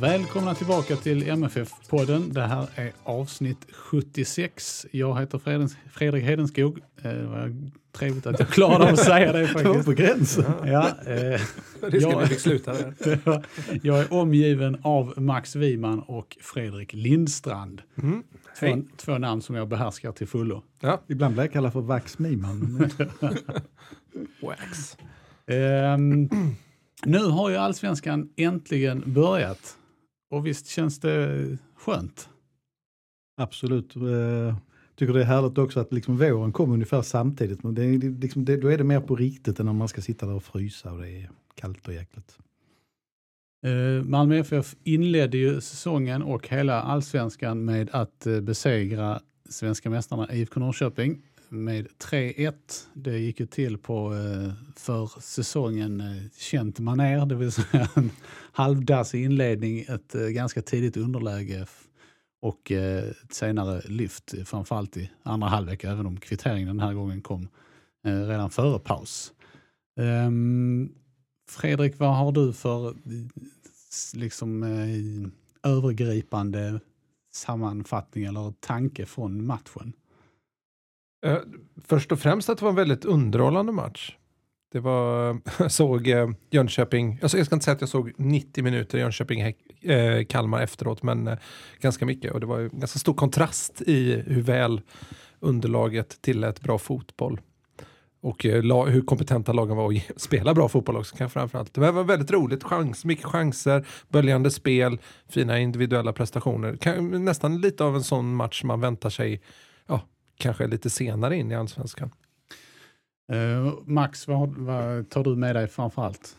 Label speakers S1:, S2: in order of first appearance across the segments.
S1: Välkomna tillbaka till MFF-podden. Det här är avsnitt 76. Jag heter Fredens, Fredrik Hedenskog. Eh, Det var trevligt att jag klarade av att säga det
S2: Det var
S1: faktiskt.
S2: på gränsen.
S1: Ja, eh,
S3: Risken
S1: jag,
S3: vi sluta där.
S1: jag är omgiven av Max Wiman och Fredrik Lindstrand.
S3: Mm.
S1: Två, två namn som jag behärskar till fullo.
S3: Ja,
S2: Ibland blir jag kallad för Vax Miman.
S3: wax.
S1: Ehm, nu har ju allsvenskan äntligen börjat. Och visst känns det skönt?
S2: Absolut. Eh, tycker det är härligt också att liksom våren kommer ungefär samtidigt. Men det är liksom, det, då är det mer på riktigt än när man ska sitta där och frysa och det är kallt och jäkligt.
S1: Eh, Malmö FF inledde ju säsongen och hela allsvenskan med att eh, besegra svenska mästarna IFK Norrköping med 3-1. Det gick ju till på eh, för säsongen eh, känt maner, det vill säga en halvdassig inledning, ett eh, ganska tidigt underläge och ett senare lyft, framförallt i andra halvlek, även om kvitteringen den här gången kom redan före paus. Ehm, Fredrik, vad har du för liksom, övergripande sammanfattning eller tanke från matchen?
S3: Eh, först och främst att det var en väldigt underhållande match. Det var, eh, jag såg eh, Jönköping, alltså jag ska inte säga att jag såg 90 minuter Jönköping-Kalmar efteråt, men ganska mycket. Och det var ju ganska stor kontrast i hur väl underlaget tillät bra fotboll. Och hur kompetenta lagen var att spela bra fotboll också kanske framförallt. Det var väldigt roligt, chans, mycket chanser, böljande spel, fina individuella prestationer. Nästan lite av en sån match man väntar sig, ja, kanske lite senare in i allsvenskan.
S1: Eh, Max, vad, vad tar du med dig framför allt?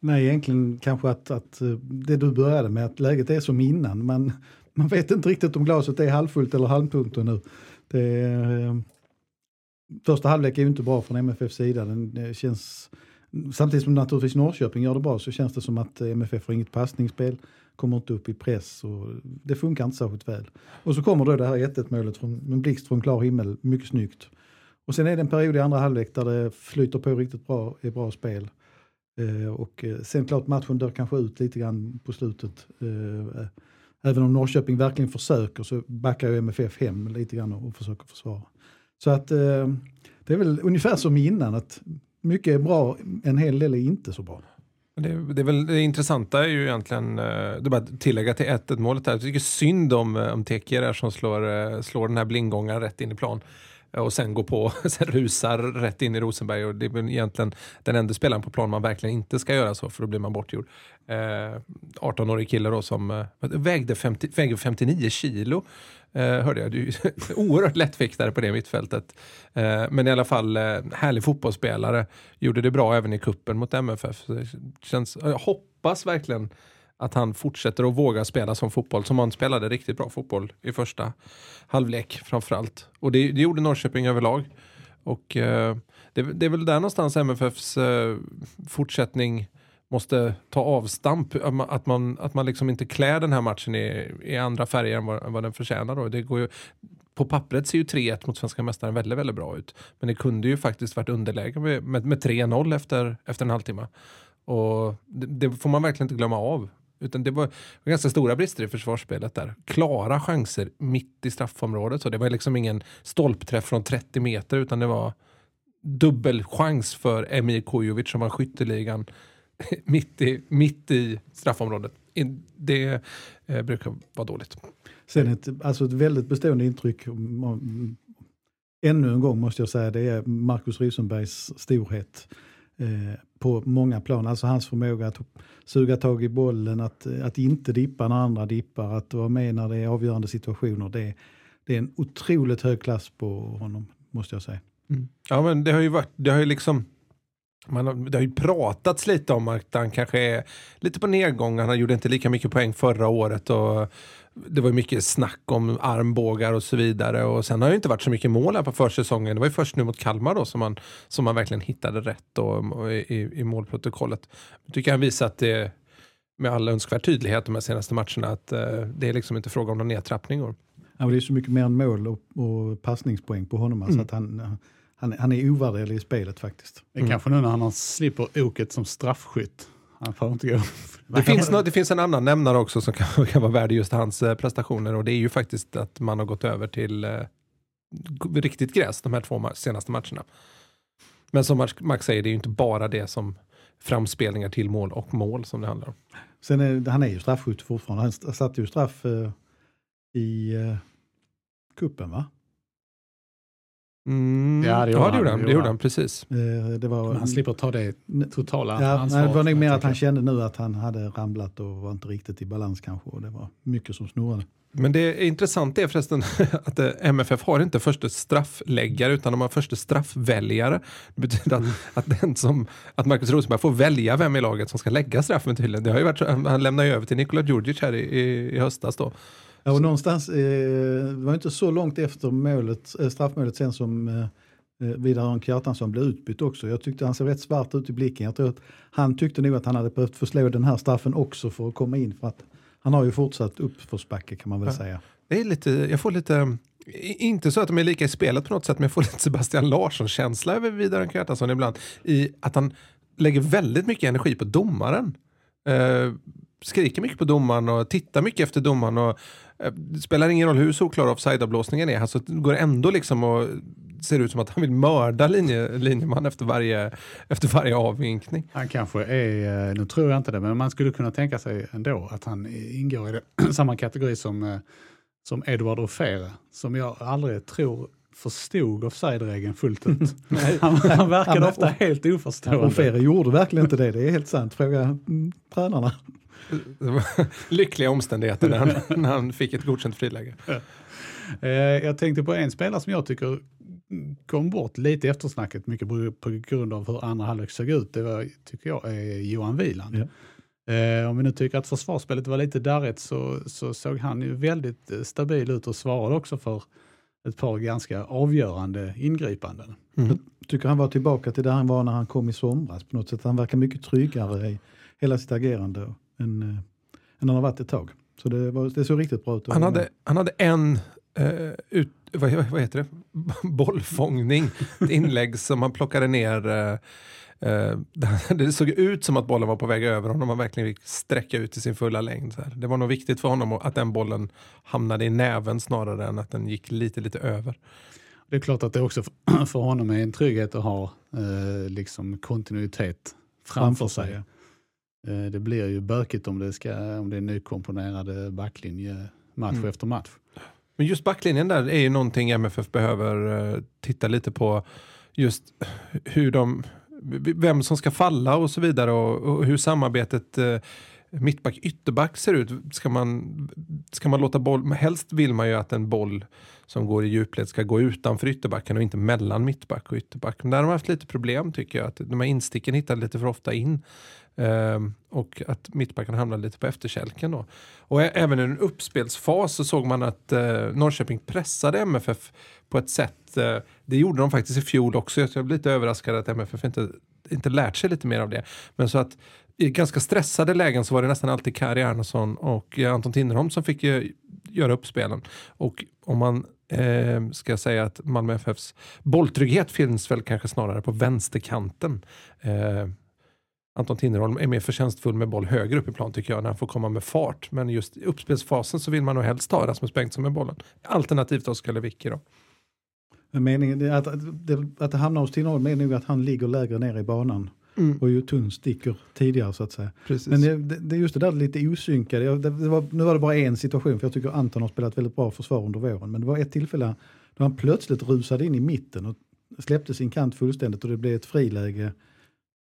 S2: Nej, egentligen kanske att, att eh, det du började med, att läget är som innan. Man, man vet inte riktigt om glaset är halvfullt eller halvtomt nu. Det, eh, första halvlek är ju inte bra från MFFs sida. Den, det känns, samtidigt som naturligtvis Norrköping gör det bra så känns det som att MFF har inget passningsspel, kommer inte upp i press och det funkar inte särskilt väl. Och så kommer då det här 1-1 målet från en blixt från klar himmel, mycket snyggt. Och sen är det en period i andra halvlek där det flyter på riktigt bra, är bra spel. Eh, och eh, sen klart matchen dör kanske ut lite grann på slutet. Eh, eh, även om Norrköping verkligen försöker så backar ju MFF hem lite grann och försöker försvara. Så att eh, det är väl ungefär som innan att mycket är bra, en hel del är inte så bra.
S3: Det, det, är väl, det intressanta är ju egentligen, eh, det är bara att tillägga till 1-1 målet här. Jag tycker synd om, eh, om Tekir där som slår, eh, slår den här blindgångaren rätt in i plan. Eh, och sen går på, sen rusar rätt in i Rosenberg och det är väl egentligen den enda spelaren på plan man verkligen inte ska göra så för då blir man bortgjord. Eh, 18-årig kille då som eh, vägde, 50, vägde 59 kilo. Eh, hörde jag, du är ju oerhört lättviktare på det mittfältet. Eh, men i alla fall eh, härlig fotbollsspelare. Gjorde det bra även i kuppen mot MFF. Så det känns, jag hoppas verkligen att han fortsätter att våga spela som fotboll, som han spelade riktigt bra fotboll i första halvlek framförallt. Och det, det gjorde Norrköping överlag. Och eh, det, det är väl där någonstans MFFs eh, fortsättning måste ta avstamp. Att man, att man, liksom inte klär den här matchen i, i andra färger än vad, än vad den förtjänar. Då. Det går ju, på pappret ser ju 3-1 mot svenska mästaren väldigt, väldigt bra ut. Men det kunde ju faktiskt varit underläge med, med, med 3-0 efter, efter en halvtimme. Och det, det får man verkligen inte glömma av. Utan det var ganska stora brister i försvarsspelet där. Klara chanser mitt i straffområdet. Så det var liksom ingen stolpträff från 30 meter utan det var dubbelchans för Emir Kujovic som var skytteligan mitt i, mitt i straffområdet. Det eh, brukar vara dåligt.
S2: Sen ett, alltså ett väldigt bestående intryck. ännu en gång måste jag säga, det är Marcus Rosenbergs storhet eh, på många plan. Alltså hans förmåga att suga tag i bollen, att, att inte dippa när andra dippar, att vara med när det är avgörande situationer. Det, det är en otroligt hög klass på honom, måste jag säga.
S3: Mm. Ja, men det har ju varit, det har ju liksom man har, det har ju pratats lite om att han kanske är lite på nedgång. Han gjorde inte lika mycket poäng förra året. Och det var mycket snack om armbågar och så vidare. Och sen har det inte varit så mycket mål här på försäsongen. Det var ju först nu mot Kalmar då som man, som man verkligen hittade rätt då, i, i målprotokollet. Jag tycker han visar att det med all önskvärd tydlighet de här senaste matcherna att uh, det är liksom inte fråga om någon nedtrappning.
S2: Ja, det är så mycket mer än mål och, och passningspoäng på honom. Alltså mm. att han, han, han är ovärderlig i spelet faktiskt.
S1: Det är mm. kanske nu när han slipper oket som straffskytt. Han får inte gå.
S3: Det finns, no, det finns en annan nämnare också som kan, kan vara värd just hans eh, prestationer och det är ju faktiskt att man har gått över till eh, riktigt gräs de här två senaste matcherna. Men som Max säger, det är ju inte bara det som framspelningar till mål och mål som det handlar om.
S2: Sen är, han är ju straffskytt fortfarande. Han satte ju straff eh, i eh, kuppen va?
S3: Mm, ja, det gjorde, ja, det gjorde han. Det gjorde han, precis.
S2: Eh, det var,
S1: han slipper ta det totala
S2: ja,
S1: ansvaret.
S2: Det var nog mer att han kände nu att han hade ramlat och var inte riktigt i balans kanske. Och det var mycket som snurrade.
S3: Men det är intressant är förresten att eh, MFF har inte första straffläggare utan de har första straffväljare. Det betyder att, att, den som, att Marcus Rosenberg får välja vem i laget som ska lägga straffen tydligen. Det har ju varit, han lämnar ju över till Nikola Djurdjic här i, i, i höstas då.
S2: Ja, och någonstans, eh, det var inte så långt efter målet, eh, straffmålet sen som eh, eh Vidar Örn Kjartansson blev utbytt också. Jag tyckte han såg rätt svart ut i blicken. Jag tror att han tyckte nog att han hade behövt förslå den här straffen också för att komma in. För att han har ju fortsatt uppförsbacke kan man väl ja. säga.
S3: Det är lite, jag får lite, inte så att de är lika i spelet på något sätt, men jag får lite Sebastian Larsson-känsla över Vidar Örn Kjartansson ibland. I att han lägger väldigt mycket energi på domaren. Eh, skriker mycket på domaren och tittar mycket efter domaren. Och, det spelar ingen roll hur solklar offside-avblåsningen är, alltså, det går ändå liksom och ser ut som att han vill mörda linje, linjeman efter varje, efter varje avvinkning.
S1: Han kanske är, eh, nu tror jag inte det, men man skulle kunna tänka sig ändå att han ingår i det, samma kategori som, eh, som Edward Ofere, som jag aldrig tror förstod offside-regeln fullt ut. han, han verkade ofta helt oförstående.
S2: Ofere gjorde verkligen inte det, det är helt sant. Fråga mm, tränarna.
S3: lyckliga omständigheter när han, när han fick ett godkänt friläge.
S1: Eh, jag tänkte på en spelare som jag tycker kom bort lite i eftersnacket, mycket på grund av hur andra halvlek såg ut. Det var, tycker jag är Johan Wieland. Ja. Eh, om vi nu tycker att försvarsspelet var lite darrigt så, så såg han ju väldigt eh, stabil ut och svarade också för ett par ganska avgörande ingripanden.
S2: Mm. Jag tycker han var tillbaka till där han var när han kom i somras på något sätt. Han verkar mycket tryggare i hela sitt agerande än, än han har varit ett tag. Så det, var, det såg riktigt bra ut.
S3: Han hade, han hade en uh, ut, vad, vad heter det? bollfångning, ett inlägg som han plockade ner. Uh, uh, det såg ut som att bollen var på väg över honom. Han verkligen fick sträcka ut i sin fulla längd. Så här. Det var nog viktigt för honom att den bollen hamnade i näven snarare än att den gick lite, lite över.
S1: Det är klart att det också för honom är en trygghet att ha eh, liksom kontinuitet framför, framför sig. sig. Eh, det blir ju bökigt om det, ska, om det är nykomponerade backlinje match mm. efter match.
S3: Men just backlinjen där är ju någonting MFF behöver uh, titta lite på. Just hur de, vem som ska falla och så vidare och, och hur samarbetet uh, mittback ytterback ser ut. Ska man, ska man låta boll, helst vill man ju att en boll som går i djupled ska gå utanför ytterbacken och inte mellan mittback och ytterback. Men där har de haft lite problem tycker jag. Att de här insticken hittar lite för ofta in. Um, och att mittbacken hamnar lite på efterkälken. Då. Och även i en uppspelsfas så såg man att uh, Norrköping pressade MFF på ett sätt. Uh, det gjorde de faktiskt i fjol också. Jag blev lite överraskad att MFF inte, inte lärt sig lite mer av det. Men så att i ganska stressade lägen så var det nästan alltid Kari Arnesson och eh, Anton Tinnerholm som fick eh, göra uppspelen. Och om man eh, ska säga att Malmö FFs bolltrygghet finns väl kanske snarare på vänsterkanten. Eh, Anton Tinnerholm är mer förtjänstfull med boll högre upp i plan tycker jag när han får komma med fart. Men just i uppspelsfasen så vill man nog helst ha Rasmus Bengtsson med bollen. Alternativt Oskar Lewicki då.
S2: Men meningen, att, att, att det hamnar hos Tinnerholm är nog att han ligger lägre ner i banan. Mm. Och ju tunn sticker tidigare så att säga. Precis. Men det, det, är just det där lite osynkade. Det, det var, nu var det bara en situation för jag tycker Anton har spelat väldigt bra försvar under våren. Men det var ett tillfälle Då han plötsligt rusade in i mitten och släppte sin kant fullständigt och det blev ett friläge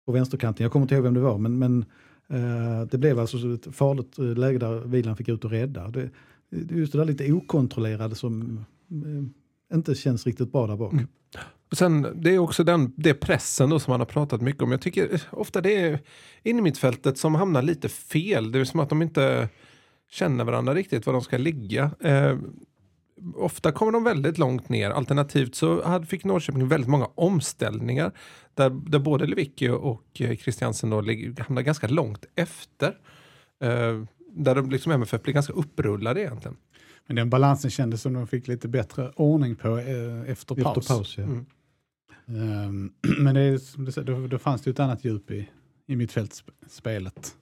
S2: på vänsterkanten. Jag kommer inte ihåg vem det var, men, men eh, det blev alltså ett farligt eh, läge där Vilan fick ut och rädda. Det, just det där lite okontrollerade som eh, inte känns riktigt bra där bak.
S3: Mm. Och sen, det är också den det pressen då som man har pratat mycket om. Jag tycker ofta det är in i mittfältet som hamnar lite fel. Det är som att de inte känner varandra riktigt var de ska ligga. Eh, ofta kommer de väldigt långt ner. Alternativt så hade, fick Norrköping väldigt många omställningar där, där både Lewicki och Christiansen då hamnar ganska långt efter. Eh, där de liksom MFF blir ganska upprullade egentligen.
S1: Men den balansen kändes som de fick lite bättre ordning på eh, efter paus.
S2: Efter paus ja.
S1: mm um, men det, är, då, då fanns det ju ett annat djup i, i mittfältsspelet.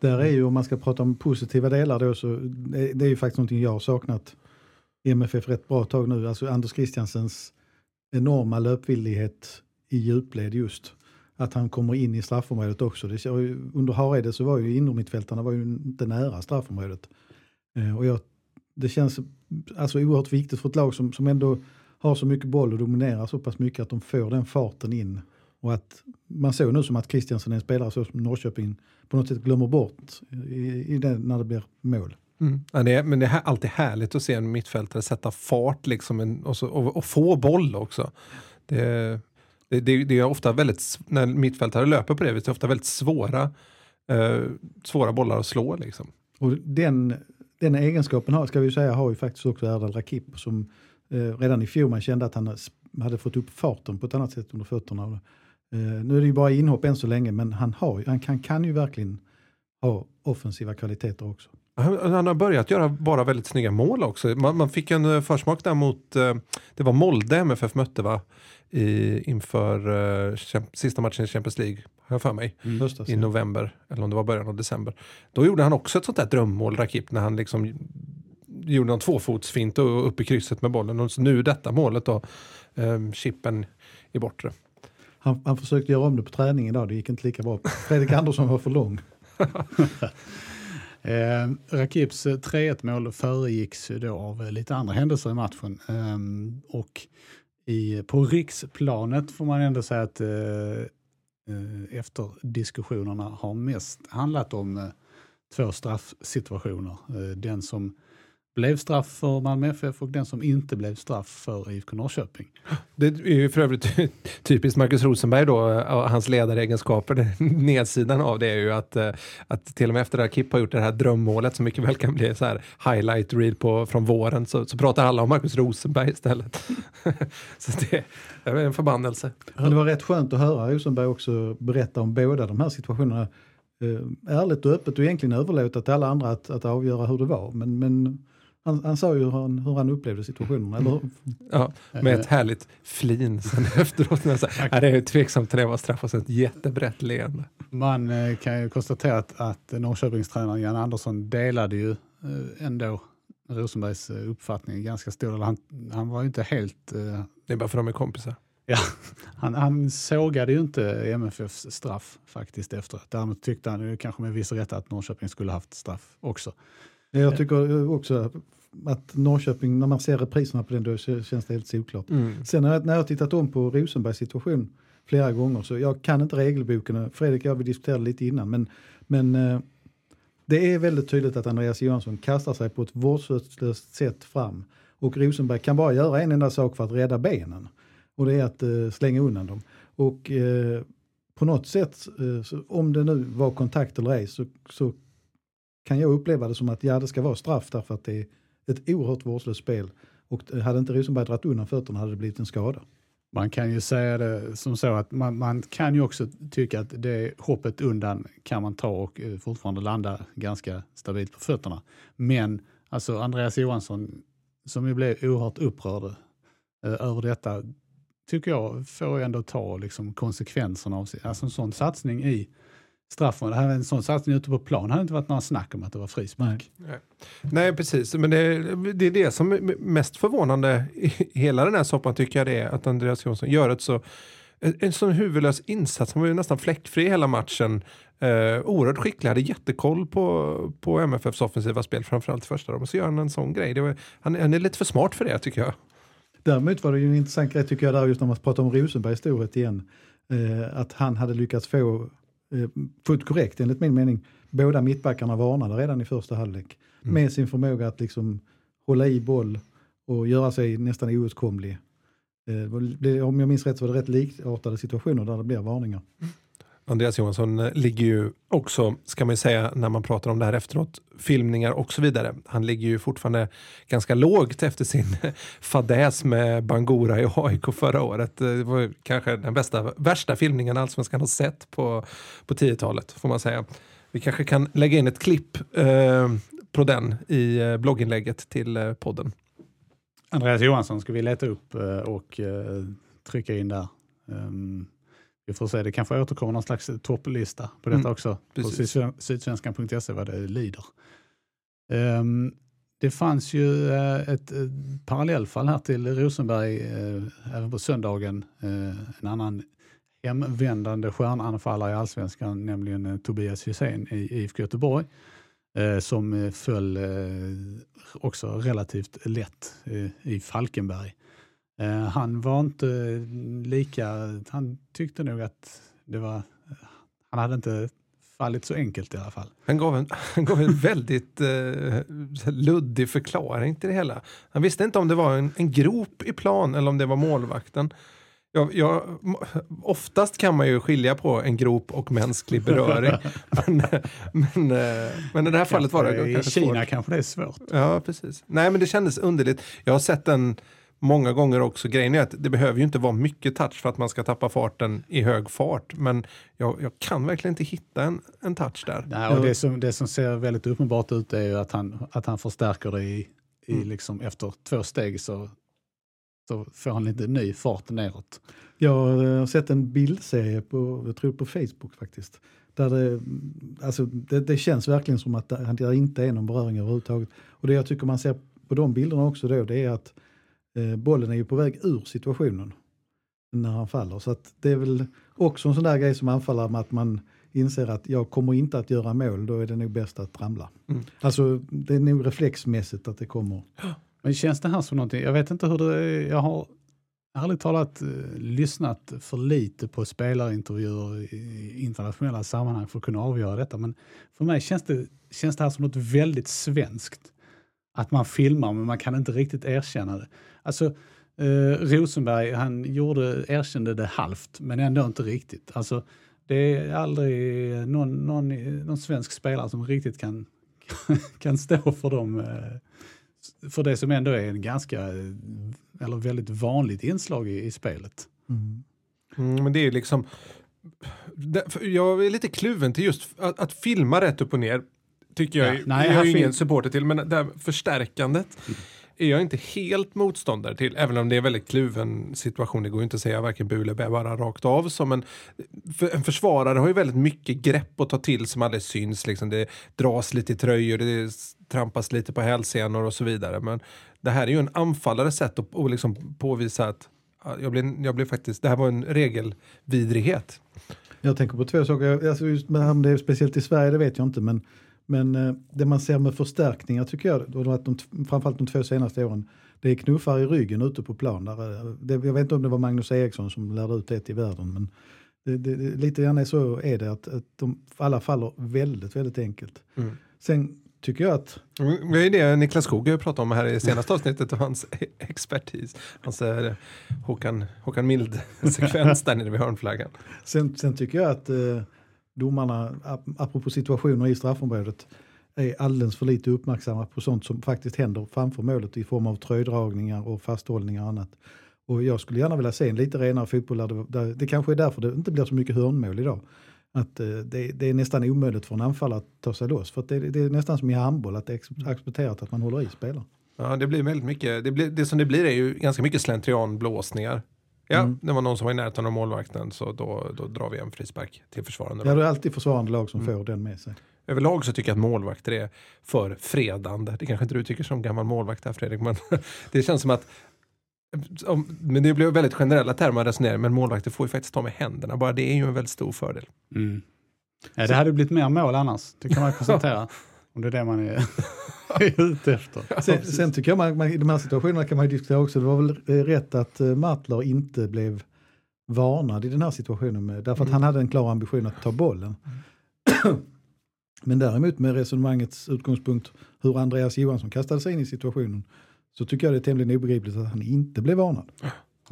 S2: Där är ju, om man ska prata om positiva delar då, så det, det är ju faktiskt någonting jag har saknat i MFF rätt bra tag nu. Alltså Anders Christiansens enorma löpvillighet i djupled just. Att han kommer in i straffområdet också. Det, under Hareide så var ju innermittfältarna var ju inte nära straffområdet. Eh, och jag, det känns alltså oerhört viktigt för ett lag som, som ändå har så mycket boll och dominerar så pass mycket att de får den farten in. Och att man såg nu som att Christiansen är en spelare så som Norrköping på något sätt glömmer bort i, i det, när det blir mål.
S3: Mm. Ja, det är, men det är alltid härligt att se en mittfältare sätta fart liksom en, och, så, och, och, få boll också. Det, det, det, det, är ofta väldigt, när mittfältare löper på det viset, det är ofta väldigt svåra, eh, svåra bollar att slå. Liksom.
S2: Och den, den egenskapen har, ska vi säga, har ju faktiskt också Erdal Rakip som redan i fjol man kände att han hade fått upp farten på ett annat sätt under fötterna. Eh, nu är det ju bara inhopp än så länge men han, har, han kan, kan ju verkligen ha offensiva kvaliteter också.
S3: Han, har börjat göra bara väldigt snygga mål också. Man, man fick en uh, försmak där mot, det var Molde MFF mötte va? I, inför uh, sista matchen i Champions League, har jag för mig, mm. i november, eller om det var början av december. Då gjorde han också ett sånt där drömmål, Rakip, när han liksom gjorde en tvåfotsfint och upp i krysset med bollen. Och nu detta målet då, um, chippen i bortre.
S2: Han, han försökte göra om det på träning idag, det gick inte lika bra. Fredrik Andersson var för lång.
S1: Eh, Rakips 3-1 eh, mål föregicks då av eh, lite andra händelser i matchen. Eh, och i, på riksplanet får man ändå säga att eh, eh efter diskussionerna har mest handlat om eh, två straffsituationer. den som blev straff för Malmö FF och den som inte blev straff för IFK Norrköping.
S3: Det är ju för övrigt typiskt Marcus Rosenberg då, och hans ledaregenskaper. Nedsidan av det är ju att, eh, att till och med efter att Kip har gjort det här drömmålet som mycket väl kan bli så här highlight reel på, från våren så, så pratar alla om Marcus Rosenberg istället. så det, det är en förbannelse.
S2: Ja, det var rätt skönt att höra Rosenberg också berätta om båda de här situationerna. Eh, ärligt och öppet och egentligen överlåta till alla andra att, att avgöra hur det var. Men, men han, han sa ju hur han, hur han upplevde situationen, eller
S3: Ja, med ett härligt flin sen efteråt. Men så, ja, det är tveksamt till det var straff och så ett jättebrett leende.
S1: Man eh, kan ju konstatera att, att Norrköpingstränaren Jan Andersson delade ju eh, ändå Rosenbergs eh, uppfattning ganska stor. Han, han var ju inte helt...
S3: Det är bara för att de är kompisar.
S1: Ja, han, han sågade ju inte MFFs straff faktiskt efteråt. Däremot tyckte han kanske med viss rätt att Norrköping skulle haft straff också.
S2: Jag tycker också att Norrköping, när man ser repriserna på den, då känns det helt solklart. Mm. Sen när jag, när jag tittat om på Rosenbergs situation flera gånger, så jag kan inte regelboken. Fredrik och jag, vi diskuterade lite innan, men, men eh, det är väldigt tydligt att Andreas Johansson kastar sig på ett vårdslöst sätt fram. Och Rosenberg kan bara göra en enda sak för att rädda benen. Och det är att uh, slänga undan dem. Och uh, på något sätt, så, om det nu var kontakt eller ej, så, så kan jag uppleva det som att ja, det ska vara straff därför att det är ett oerhört vårdslöst spel. Och eh, hade inte Rosenberg dragit undan fötterna hade det blivit en skada.
S1: Man kan ju säga det som så att man, man, kan ju också tycka att det hoppet undan kan man ta och eh, fortfarande landa ganska stabilt på fötterna. Men alltså Andreas Johansson som ju blev oerhört upprörd eh, över detta tycker jag får ändå ta liksom, konsekvenserna av alltså en sån satsning i straffen. Det här är en sån satsning ute på plan. Det hade inte varit några snack om att det var frispark.
S3: Nej. Nej, precis. Men det, det är det som är mest förvånande i hela den här soppan tycker jag det är att Andreas Jonsson gör ett så en sån huvudlös insats. Han var ju nästan fläckfri hela matchen. Eh, oerhört skicklig, hade jättekoll på, på MFFs offensiva spel, framförallt första. Och så gör han en sån grej. Var, han, han, är lite för smart för det tycker jag.
S2: Däremot var det ju en intressant grej tycker jag där just när man pratar om Rosenbergs storhet igen. Eh, att han hade lyckats få, fullt korrekt enligt min mening, båda mittbackarna varnade redan i första halvlek.
S3: Mm.
S2: Med sin förmåga att liksom hålla i boll och göra sig nästan oåtkomlig. Eh, om jag minns rätt så var det rätt likartade situationer där det blev varningar.
S3: Andreas Johansson eh, ligger ju också, ska man ju säga när man pratar om det här efteråt, filmningar och så vidare. Han ligger ju fortfarande ganska lågt efter sin fadäs med Bangura i AIK förra året. Eh, det var kanske den bästa, värsta filmningen Allsvenskan har sett på, på 10-talet får man säga. Vi kanske kan lägga in ett klipp eh, på den i eh, blogginlägget till eh, podden.
S1: Andreas Johansson ska vi leta upp eh, och trycka in där. Ehm, vi får se, det kanske återkommer någon slags topplista på detta
S3: Mm,
S1: också.
S3: precis.
S1: På sydsven- sydsvenskan.se vad det lider. Ehm, det fanns ju eh, ett eh, parallellfall här till Rosenberg eh, även på söndagen. En annan hemvändande stjärnanfallare i allsvenskan, nämligen Tobias Hysén i IFK Göteborg som föll också relativt lätt i Falkenberg. Eh, han var inte lika, han tyckte nog att det var, han hade inte fallit så enkelt i alla fall.
S3: Han gav en, han gav en väldigt eh, luddig förklaring till det hela. Han visste inte om det var en, en grop i plan eller om det var målvakten. Jag, jag, oftast kan man ju skilja på en grop och mänsklig beröring. men, men, eh, men i det här fallet var det
S1: I
S3: kanske
S1: Kina
S3: svårt.
S1: kanske det är svårt.
S3: Ja, precis. Nej, men det kändes underligt. Jag har sett den många gånger också. Grejen är att det behöver ju inte vara mycket touch för att man ska tappa farten i hög fart. Men jag, jag kan verkligen inte hitta en, en touch där.
S1: Nej, och det, som, det som ser väldigt uppenbart ut är ju att han, att han förstärker det i, i
S3: Mm.
S1: liksom efter två steg så, så får han lite ny fart neråt.
S2: Jag har sett en bildserie på, jag tror på Facebook faktiskt. Där det, alltså det, det känns verkligen som att det, det inte är någon beröring överhuvudtaget. Och det jag tycker man ser på de bilderna också då, det är att bollen är ju på väg ur situationen när han faller. Så att det är väl också en sån där grej som anfaller med att man inser att jag kommer inte att göra mål, då är det nog bäst att ramla.
S3: Mm.
S2: Alltså det är nog reflexmässigt att det kommer.
S1: Men känns det här som någonting, jag vet inte hur det är, jag har ärligt talat eh, lyssnat för lite på spelarintervjuer i internationella sammanhang för att kunna avgöra detta. Men för mig känns det, känns det här som något väldigt svenskt. Att man filmar men man kan inte riktigt erkänna det. Alltså eh, Rosenberg, han gjorde, erkände det halvt men ändå inte riktigt. Alltså det är aldrig någon, någon, någon svensk spelare som riktigt kan, kan stå för dem. Eh, för det som ändå är en ganska, eller väldigt vanligt inslag i, i spelet.
S3: Mm, mm men det är ju liksom... Jag är lite kluven till just att, att filma rätt upp och ner. Tycker jag,
S1: Ja, nej,
S3: jag är ju ingen supporter till, men det här förstärkandet är jag inte helt motståndare till. Även om det är en väldigt kluven situation. Det går ju inte att säga varken bu eller bä bara rakt av. Så, men för, en försvarare har ju väldigt mycket grepp att ta till som aldrig syns. Liksom. Det dras lite i tröjor, det trampas lite på hälsenor och så vidare. Men det här är ju en anfallares sätt att, att liksom påvisa att ja, jag blev, jag blev faktiskt, det här var en regelvidrighet.
S2: Jag tänker på två saker, alltså just med om det är speciellt i Sverige det vet jag inte men, men eh, det man ser med förstärkningar tycker jag, att de, framförallt de två senaste åren, det är knuffar i ryggen ute på plan. Där, eh, det, jag vet inte om det var Magnus Eriksson som lärde ut det till världen men det, det, lite grann så är det att, att de alla faller väldigt, väldigt enkelt.
S3: Mm.
S2: Sen tycker jag att
S3: Mm, Det är det Niklas Skog pratade om här i senaste avsnittet och hans expertis. Hans eh, Håkan, Håkan Mild-sekvens där nere vid hörnflaggan.
S2: Sen, sen tycker jag att eh, domarna, apropå situationer i straffområdet, är alldeles för lite uppmärksamma på sånt som faktiskt händer framför målet i form av tröjdragningar och fasthållningar och annat. Och jag skulle gärna vilja se en lite renare fotboll där det, där, det kanske är därför det inte blir så mycket hörnmål idag. Att eh, det, det är nästan omöjligt för en anfallare att ta sig loss. För att det, det är nästan som i handboll, att det är accepterat att man håller i spelaren.
S3: Ja, det blir väldigt mycket. Det, blir, det som det blir är ju ganska mycket slentrianblåsningar. Ja,
S2: Mm.
S3: det var någon som var i närheten av målvakten så då, då drar vi en frispark till försvarande.
S2: Ja,
S3: lag.
S2: det är alltid försvarande lag som
S3: Mm.
S2: får den med sig.
S3: Överlag så tycker jag att målvakter är för fredande. Det kanske inte du tycker som gammal målvakt här Fredrik, men det känns som att om, men det blir väldigt generella termer att resonera, men målvakter får ju faktiskt ta med händerna. Bara det är ju en väldigt stor fördel.
S1: Ja, det hade blivit mer mål annars, det kan man konstatera. Om det är det man är, ute efter.
S2: Sen, sen tycker jag man, man, i de här situationerna kan man ju diskutera också, det var väl rätt att uh, Matler inte blev varnad i den här situationen, med, därför att
S3: Mm.
S2: han hade en klar ambition att ta bollen. Men däremot med resonemangets utgångspunkt hur Andreas Johansson kastade sig in i situationen så tycker jag det är tämligen obegripligt att han inte blev varnad.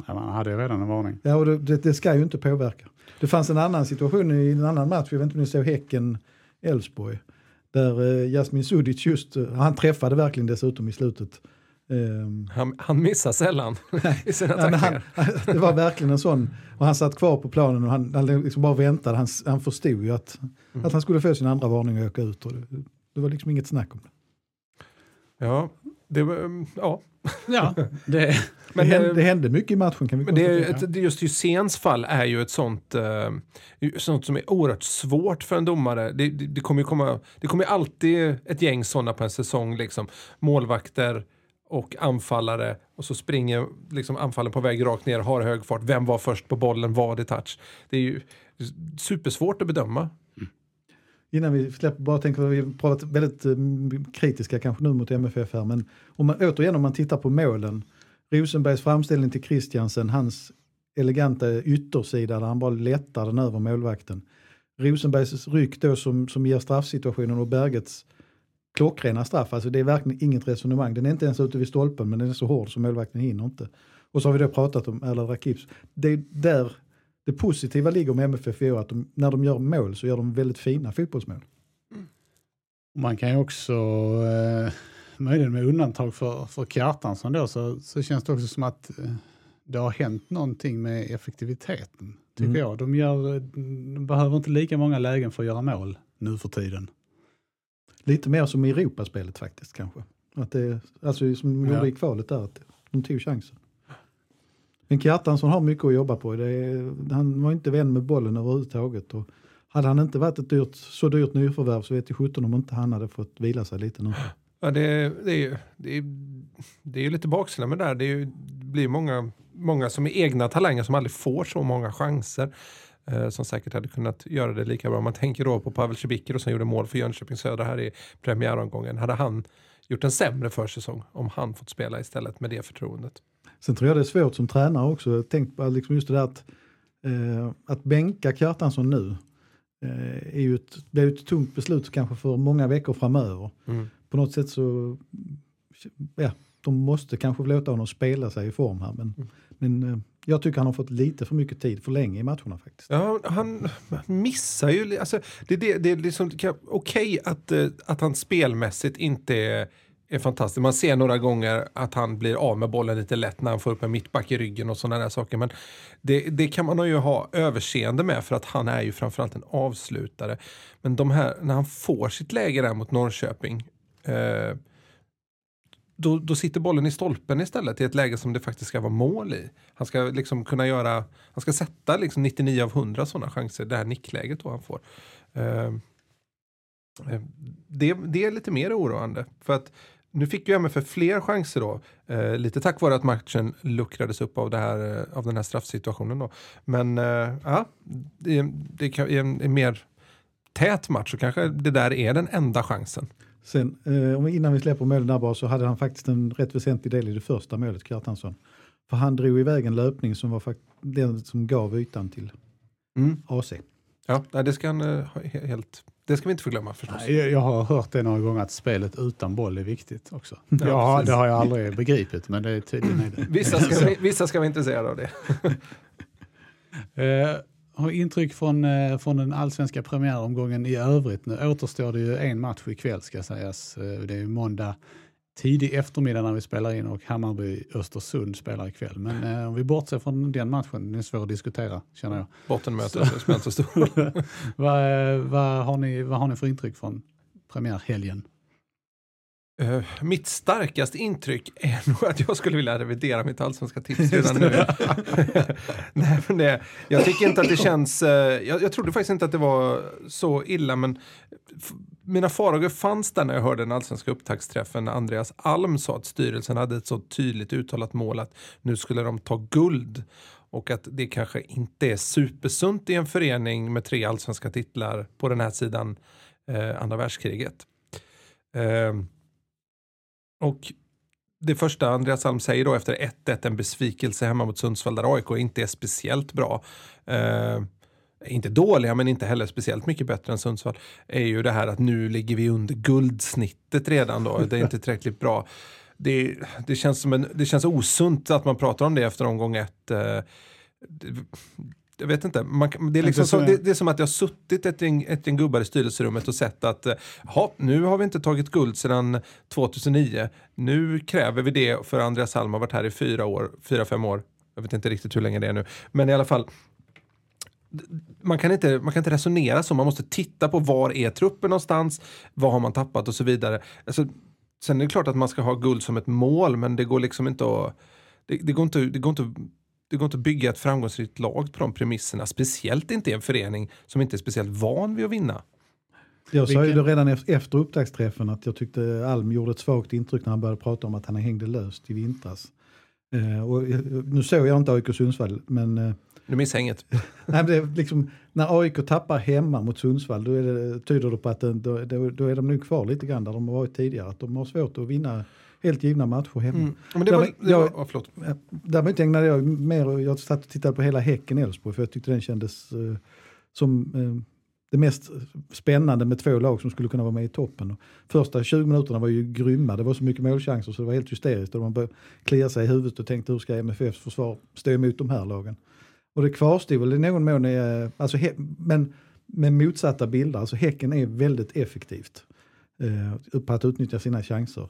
S1: Ja, man hade ju redan en varning.
S2: Ja, och det, det, det ska ju inte påverka. Det fanns en annan situation i en annan match, jag vet inte om ni såg Häcken-Elfsborg, där uh, Jasmin Sudic just, eh, han träffade verkligen dessutom i slutet. Ehm,
S3: Han, han missar sällan i sina
S2: Ja,
S3: tacklingar.
S2: han, det var verkligen en sån, och han satt kvar på planen och han, han liksom bara väntade, han, han förstod ju att,
S3: Mm.
S2: att han skulle få sin andra varning och åka ut. Och det, det var liksom inget snack om det.
S3: Ja, det var, mm, ja.
S1: Ja, det,
S3: Men,
S2: det, hände,
S3: eh,
S2: det hände mycket i matchen kan vi
S3: Men det ett, just Hyséns fall är ju ett sånt, eh, sånt som är oerhört svårt för en domare. Det, det, det kommer ju komma, det kommer alltid ett gäng sådana på en säsong. Liksom. Målvakter och anfallare och så springer liksom anfallen på väg rakt ner, har hög fart. Vem var först på bollen? Var det touch? Det är ju supersvårt att bedöma.
S2: Innan vi släpper, bara tänker vi har pratat väldigt eh, kritiska kanske nu mot MFF här, men om man, återigen om man tittar på målen, Rosenbergs framställning till Christiansen, hans eleganta yttersida där han bara lättar den över målvakten. Rosenbergs ryck då som, som ger straffsituationen och Bergets klockrena straff, alltså det är verkligen inget resonemang. Den är inte ens ute vid stolpen men den är så hård så målvakten hinner inte. Och så har vi då pratat om Erland Rakips. Det är där det positiva ligger med MFF i år, att de, när de gör mål så gör de väldigt fina fotbollsmål.
S1: man kan ju också, eh, möjligen med undantag för, för Kjartansson då, så, så känns det också som att eh, det har hänt någonting med effektiviteten. Tycker
S2: Mm.
S1: jag. De, gör, de behöver inte lika många lägen för att göra mål nu för tiden.
S2: Lite mer som i Europaspelet faktiskt kanske. Att det, alltså som de gjorde i kvalet där, att de tog chansen. Men Kjartansson har mycket att jobba på. Är, han var inte vän med bollen överhuvudtaget. Och hade han inte varit ett dyrt, så dyrt nyförvärv så vet jag sjutton om inte han hade fått vila sig lite nu.
S3: Ja, det, det, är, ju- det, är, det är ju lite baksidan med det där. Det, är ju, det blir många, många som är egna talanger som aldrig får så många chanser. Eh, som säkert hade kunnat göra det lika bra. Man tänker då på Pavel Cibicki som gjorde mål för Jönköping Södra här i premiäromgången. Hade han gjort en sämre försäsong om han fått spela istället med det förtroendet?
S2: Sen tror jag det är svårt som tränare också. Tänk på liksom just det där att, eh, att bänka Kjartansson nu. Eh, är ju ett, det är ett tungt beslut kanske för många veckor framöver.
S3: Mm.
S2: På något sätt så, ja, de måste kanske låta honom spela sig i form här. Men, men eh, jag tycker han har fått lite för mycket tid för länge i matcherna faktiskt.
S3: Ja, han missar ju... Alltså, det, det, det är liksom okej att, eh, att han spelmässigt inte är, är fantastisk. Man ser några gånger att han blir av med bollen lite lätt när han får upp en mittback i ryggen och sådana där saker. Men det, det kan man ju ha överseende med för att han är ju framförallt en avslutare. Men de här, när han får sitt läge där mot Norrköping eh, då, då sitter bollen i stolpen istället i ett läge som det faktiskt ska vara mål i. Han ska liksom kunna göra, han ska sätta liksom 99 av 100 sådana chanser, det här nickläget då han får. Eh, eh, det, det är lite mer oroande för att nu fick ju MFF fler chanser då, eh, lite tack vare att matchen luckrades upp av, det här, eh, av den här straffsituationen då. Men eh, ja, det, det kan, i en, en mer tät match så kanske det där är den enda chansen.
S2: Sen, eh, innan vi släpper målen där bara så hade han faktiskt en rätt väsentlig del i det första målet, Kjartansson. För han drog iväg en löpning som var den som gav ytan till
S3: Mm.
S2: AC.
S3: Ja, det ska han eh, helt... Det ska vi inte förglömma förstås.
S1: Nej, Jag, jag har hört det några gånger att spelet utan boll är viktigt också.
S3: Ja,
S1: jag det har jag aldrig begripit, men det är tydligen är det.
S3: Vissa ska, vi, vissa ska vara intresserade av det.
S1: Har intryck från, eh, från den allsvenska premiäromgången i övrigt. Nu återstår det ju en match ikväll ska sägas. Eh, det är måndag tidig eftermiddag när vi spelar in och Hammarby-Östersund spelar ikväll. Men eh, om vi bortser från den matchen, den är svår att diskutera känner jag.
S3: Bottenmötet spelar inte så stor
S1: vad, eh, vad, har ni, vad har ni för intryck från premiärhelgen?
S3: Eh, mitt starkaste intryck är nog att jag skulle vilja revidera mitt allsvenska tips redan nu. Nej, men det, jag tycker inte att det känns... eh, jag, jag trodde faktiskt inte att det var så illa, men mina farhågor fanns där när jag hörde den allsvenska upptaktsträffen när Andreas Alm sa att styrelsen hade ett så tydligt uttalat mål att nu skulle de ta guld. Och att det kanske inte är supersunt i en förening med tre allsvenska titlar på den här sidan eh, andra världskriget. Eh, och det första Andreas Alm säger då efter 1-1, en besvikelse hemma mot Sundsvall där AIK inte är speciellt bra. Eh, inte dåliga men inte heller speciellt mycket bättre än Sundsvall. Är ju det här att nu ligger vi under guldsnittet redan då. Det är inte tillräckligt bra. Det, det, känns som en, det känns osunt att man pratar om det efter omgång ett. Eh, jag vet inte, man, det, är liksom så, det, det, är som att jag har suttit ett gäng, ett gäng gubbar i styrelserummet och sett att ja, nu har vi inte tagit guld sedan 2009. Nu kräver vi det för Andreas Alm har varit här i fyra år, fyra, fem år. Jag vet inte riktigt hur länge det är nu. Men i alla fall, man kan, inte, man kan inte resonera så, man måste titta på var är truppen någonstans, vad har man tappat och så vidare. Alltså, sen är det klart att man ska ha guld som ett mål, men det går liksom inte att det, det, går inte, det, går inte, det går inte att bygga ett framgångsrikt lag på de premisserna. Speciellt inte i en förening som inte är speciellt van vid att vinna.
S2: Jag sa ju det redan efter upptaktsträffen att jag tyckte Alm gjorde ett svagt intryck när han började prata om att han hängde löst i vintras. Eh, och nu såg jag inte AIK Sundsvall, men... Eh,
S3: du missade inget.
S2: nej, det är liksom, när AIK tappar hemma mot Sundsvall, då det, tyder det på att det, då, då, är de nog kvar lite grann där de har varit tidigare. Att de har svårt att vinna helt givna matcher hemma. Mm.
S3: Men det var, det jag, var.
S2: Däremot ägnade jag mer, jag satt och tittade på hela Häcken-Elfsborg för jag tyckte den kändes eh, som eh, det mest spännande med två lag som skulle kunna vara med i toppen. Och första 20 minuterna var ju grymma, det var så mycket målchanser så det var helt hysteriskt. Och man började klia sig i huvudet och tänkte hur ska MFFs försvar stå emot de här lagen? Och det kvarstod väl i någon mån, eh, alltså, men med motsatta bilder, alltså Häcken är väldigt effektivt eh, på att utnyttja sina chanser.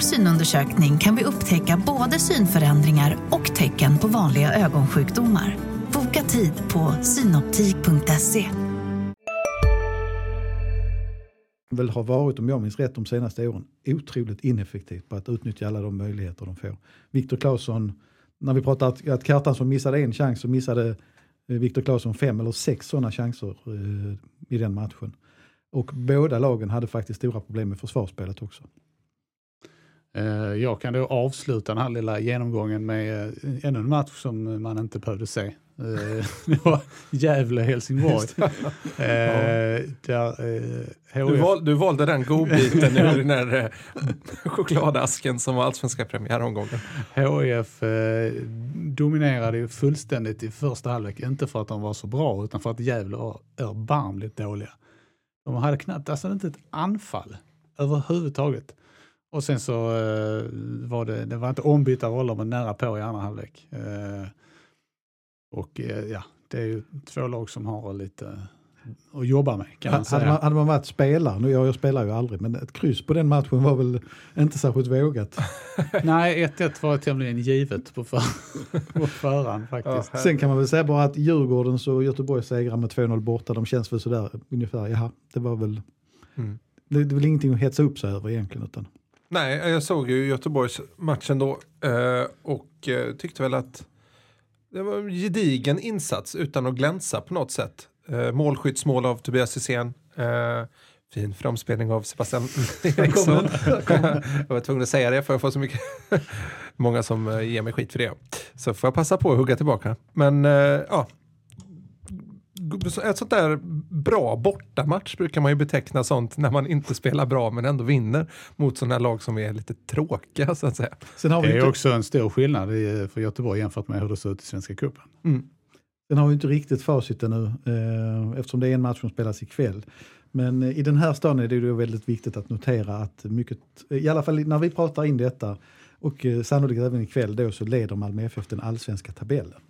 S4: Vår synundersökning kan vi upptäcka både synförändringar och tecken på vanliga ögonsjukdomar. Boka tid på synoptik.se.
S2: väl har varit, om jag minns rätt, de senaste åren otroligt ineffektivt på att utnyttja alla de möjligheter de får. Viktor Claesson, när vi pratar att, att Kartan som missade en chans så missade eh, Viktor Claesson fem eller sex sådana chanser eh, i den matchen. Och båda lagen hade faktiskt stora problem med försvarsspelet också.
S1: Eh, jag kan då avsluta den här lilla genomgången med eh, ännu en match som man inte behövde se. Eh, det var Gävle-Helsingborg.
S3: du, val, du valde den godbiten ur den här chokladasken som var allsvenska premiäromgången.
S1: HIF dominerade ju fullständigt i första halvlek, inte för att de var så bra utan för att Gävle var erbarmligt dåliga. De hade knappt, alltså inte ett anfall överhuvudtaget. Och sen så eh, var det, det var inte ombytta roller men nära på i andra halvlek. Eh, och eh, ja, det är ju två lag som har lite att jobba med kan man säga.
S2: Hade man, hade man varit spelare, nu jag, jag spelar ju aldrig, men ett kryss på den matchen var väl inte särskilt vågat.
S1: Nej, 1-1 var tämligen givet på, för, på förhand faktiskt.
S2: Sen kan man väl säga bara att Djurgårdens och Göteborgs segrar med 2-0 borta, de känns väl sådär ungefär, jaha, det var väl, mm. det, det är väl ingenting att hetsa upp sig över egentligen. Utan.
S3: Nej, jag såg ju Göteborgs matchen då eh, och eh, tyckte väl att det var en gedigen insats utan att glänsa på något sätt. Eh, målskyddsmål av Tobias Hysén. fin framspelning av Sebastian Eriksson. jag var tvungen att säga det för jag får så mycket många som ger mig skit för det. Så får jag passa på att hugga tillbaka. Men ja, ett sånt där bra bortamatch brukar man ju beteckna sånt när man inte spelar bra men ändå vinner mot sådana lag som är lite tråkiga så att säga.
S1: Sen har vi det är inte... också en stor skillnad för Göteborg jämfört med hur det ser ut i Svenska cupen. Mm.
S2: Sen har vi inte riktigt facit ännu eh, eftersom det är en match som spelas ikväll. Men eh, i den här staden är det ju väldigt viktigt att notera att mycket, i alla fall när vi pratar in detta och eh, sannolikt även ikväll då så leder Malmö FF den allsvenska tabellen.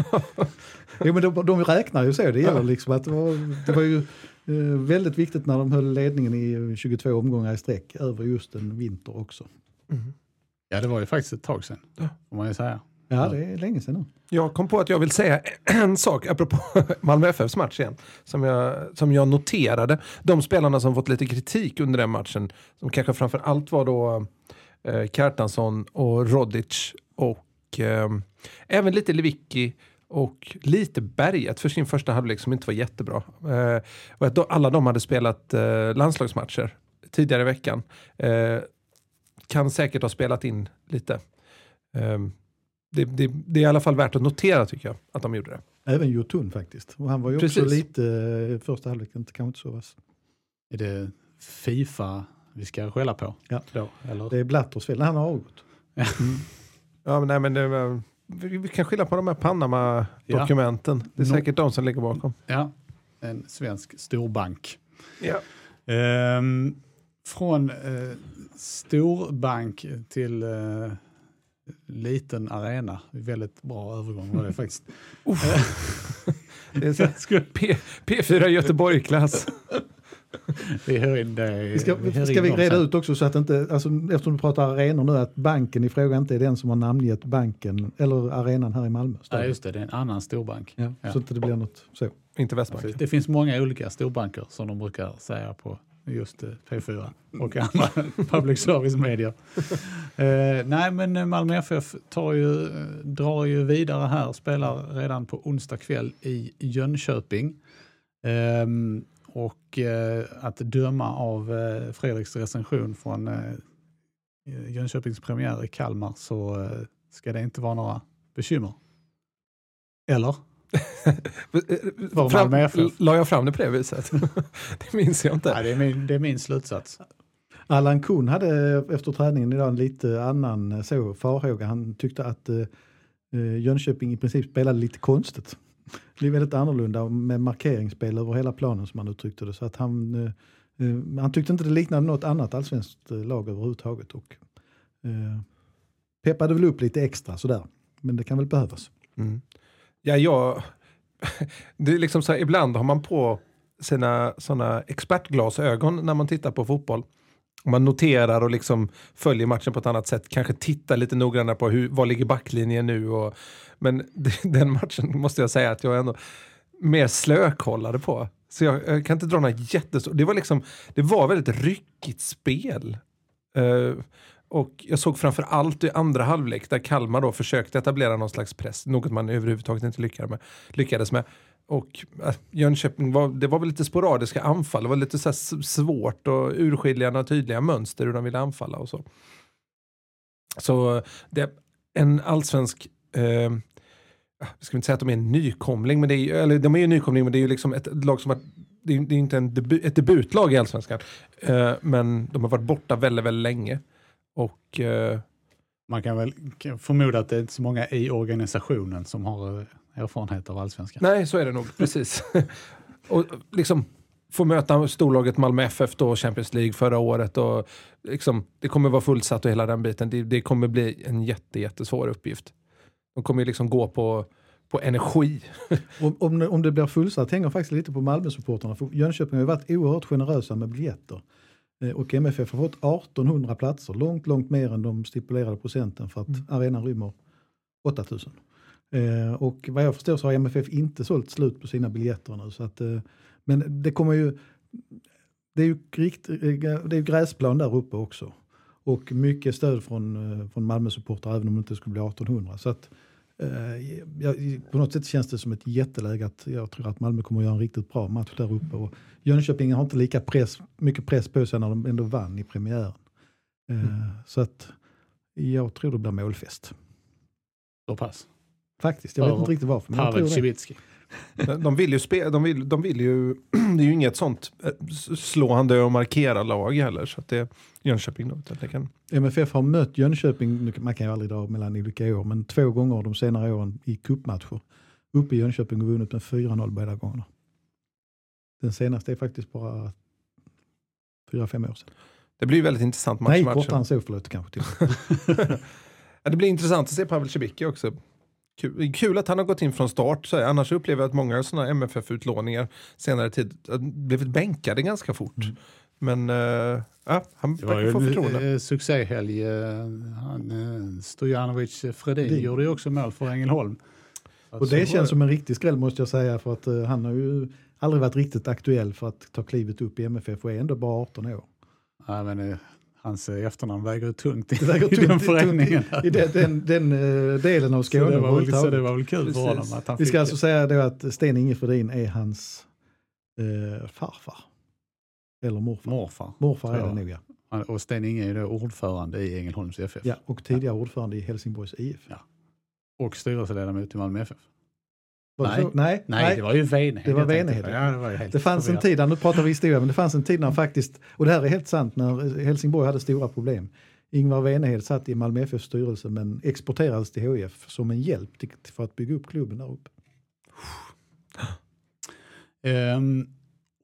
S2: jo, men de, de räknar ju så. Det gäller liksom att det var, det var ju eh, väldigt viktigt när de höll ledningen i 22 omgångar i sträck över just en vinter också.
S1: Mm. Ja, det var ju faktiskt ett tag sedan, får man ju säga.
S2: Ja, det är länge sedan nu.
S3: Jag kom på att jag vill säga en sak apropå Malmö FFs match igen. Som jag, som jag noterade. De spelarna som fått lite kritik under den matchen. Som kanske framför allt var då eh, Kjartansson och Rodic. Och eh, även lite Lewicki och lite Berget för sin första halvlek som inte var jättebra. Eh, och att då, alla de hade spelat eh, landslagsmatcher tidigare i veckan. Eh, kan säkert ha spelat in lite. Um, det, det, det, är i alla fall värt att notera tycker jag, att de gjorde det.
S2: Även Jotun faktiskt. Och han var ju Precis. också lite, eh, första halvleken kanske inte så vass.
S1: Är det Fifa vi ska skälla på?
S2: Ja, då, eller? det är Blatters fel. Han har avgått.
S3: Mm. Ja, men, nej, men det, vi kan skylla på de här Panama-dokumenten. Ja. Det är säkert de som ligger bakom.
S1: Ja, en svensk storbank.
S3: Ja.
S1: Ehm, från eh, storbank till eh, liten arena. Väldigt bra övergång var det faktiskt.
S3: det är så P, P4 Göteborg-klass.
S1: vi hör in det.
S2: Vi ska vi, ska vi reda ut också så att inte, alltså, eftersom du pratar arenor nu, att banken i fråga inte är den som har namngett banken eller arenan här i Malmö.
S1: Ja just det, det är en annan storbank.
S2: Ja, ja. Så att det blir något så.
S3: Inte Västbanken.
S1: Alltså, det finns många olika storbanker som de brukar säga på just P4 och andra public service-medier. eh, nej, men Malmö FF tar ju, drar ju vidare här, spelar redan på onsdag kväll i Jönköping. Eh, och eh, att döma av eh, Fredriks recension från eh, Jönköpings premiär i Kalmar så eh, ska det inte vara några bekymmer. Eller?
S3: fram, la jag fram det på det viset? det minns jag inte.
S1: Nej, det, är min, det är min slutsats.
S2: Allan Kuhn hade efter träningen idag en lite annan eh, så, farhåga. Han tyckte att eh, Jönköping i princip spelade lite konstigt. Det väldigt annorlunda med markeringsspel över hela planen som han uttryckte det. Så att han, eh, eh han tyckte inte det liknade något annat allsvenskt eh, lag överhuvudtaget. Och, eh, peppade väl upp lite extra sådär. Men det kan väl behövas.
S3: Mm. Ja, jag... Det är liksom så här, ibland har man på sina såna expertglasögon när man tittar på fotboll. Man noterar och liksom följer matchen på ett annat sätt. Kanske tittar lite noggrannare på hur, var ligger backlinjen nu. Och, men den matchen måste jag säga att jag ändå mer slökollade på. Så jag, jag kan inte dra några jättestora... Det var liksom, det var väldigt ryckigt spel. Uh, och jag såg framför allt i andra halvlek där Kalmar då försökte etablera någon slags press, något man överhuvudtaget inte lyckades med. Lyckades med. Och äh, Jönköping, var, det var väl lite sporadiska anfall, det var lite så svårt att urskilja några tydliga mönster hur de ville anfalla och så. Så det, en allsvensk, eh, jag ska inte säga att de är en nykomling, men det är, eller de är ju nykomling men det är ju liksom ett lag som har det är, det är inte en debu, ett debutlag i allsvenskan, eh, men de har varit borta väldigt, väldigt länge. Och eh,
S1: Man kan väl förmoda att det är inte så många i organisationen som har eh, erfarenhet av allsvenskan.
S3: Nej, så är det nog. Precis. och liksom få möta storlaget Malmö FF då, Champions League förra året. Och liksom, det kommer vara fullsatt och hela den biten. Det, det kommer bli en jätte, jättesvår uppgift. De kommer liksom gå på, på energi.
S2: om, om, om det blir fullsatt hänger faktiskt lite på Malmö-supporterna. Jönköping har ju varit oerhört generösa med biljetter. Eh, och MFF har fått 1800 platser, långt, långt mer än de stipulerade procenten för att mm. arenan rymmer 8000. Eh, och vad jag förstår så har MFF inte sålt slut på sina biljetter nu. Så att, eh, men det kommer ju, det är ju rikt, eh, det är gräsplan där uppe också. Och mycket stöd från, eh, från Malmö-supportrar även om det inte skulle bli 1800. Så att, eh, på något sätt känns det som ett jätteläge att jag tror att Malmö kommer att göra en riktigt bra match där uppe. Och Jönköping har inte lika press, mycket press på sig när de ändå vann i premiären. Eh, mm. Så att jag tror det blir målfest.
S1: Så pass?
S2: Faktiskt, jag vet inte riktigt varför.
S1: Men jag tror
S3: det. De vill ju spela, de vill, de vill ju, det är ju inget sånt eh, slående och markera lag heller. Så att det är Jönköping då. Det kan...
S2: MFF har mött Jönköping, man kan ju aldrig dra mellan olika år, men två gånger de senare åren i cupmatcher. Uppe i Jönköping och vunnit med 4-0 båda gångerna. Den senaste är faktiskt bara fyra, fem år sedan.
S3: Det blir väldigt intressant match.
S2: Nej, kortare än så förlåt kanske. Till.
S3: ja, det blir intressant att se Pavel Cibicki också. Kul, kul, att han har gått in från start. Så annars upplever jag att många sådana MFF-utlåningar senare tid blivit bänkade ganska fort. Mm. Men uh, ja, han
S1: Det var
S3: verkar
S1: ju
S3: få
S1: en
S3: förtroende.
S1: eh, succéhelg. eh, Han, Stojanovic Fredin
S2: Det-
S1: gjorde ju också mål för Ängelholm.
S2: Och det känns som en riktig skräll måste jag säga för att eh, han har ju aldrig varit riktigt aktuell för att ta klivet upp i MFF och är ändå bara 18 år.
S1: Ja, men, hans eh, efternamn väger tungt i,
S2: Det väger
S1: i den
S2: tungt,
S1: föreningen.
S2: tungt i, i den, den, den eh, delen av
S1: Så
S2: Skåne
S1: det, var väl, så det var väl kul
S3: Precis.
S1: för honom att han
S2: Vi ska
S1: det.
S2: alltså säga då att Sten-Inge Fredin är hans eh, farfar. Eller morfar.
S1: morfar.
S2: Morfar är det nog ja.
S1: Och Sten Inge är då ordförande i Ängelholms FF.
S2: ja. Och tidigare ordförande i Helsingborgs IF.
S1: Ja. Och styrelseledamot i Malmö FF. Nej.
S2: Nej,
S1: Nej, det var ju Venhed.
S2: Det var.
S1: Ja, det, var helt
S2: Det fanns en tid, nu pratar vi historia, men det fanns en tid när faktiskt, och det här är helt sant, när Helsingborg hade stora problem. Ingvar Venehed satt i Malmö FFs styrelse men exporterades till HIF som en hjälp för att bygga upp klubben där uppe.
S1: Ehm,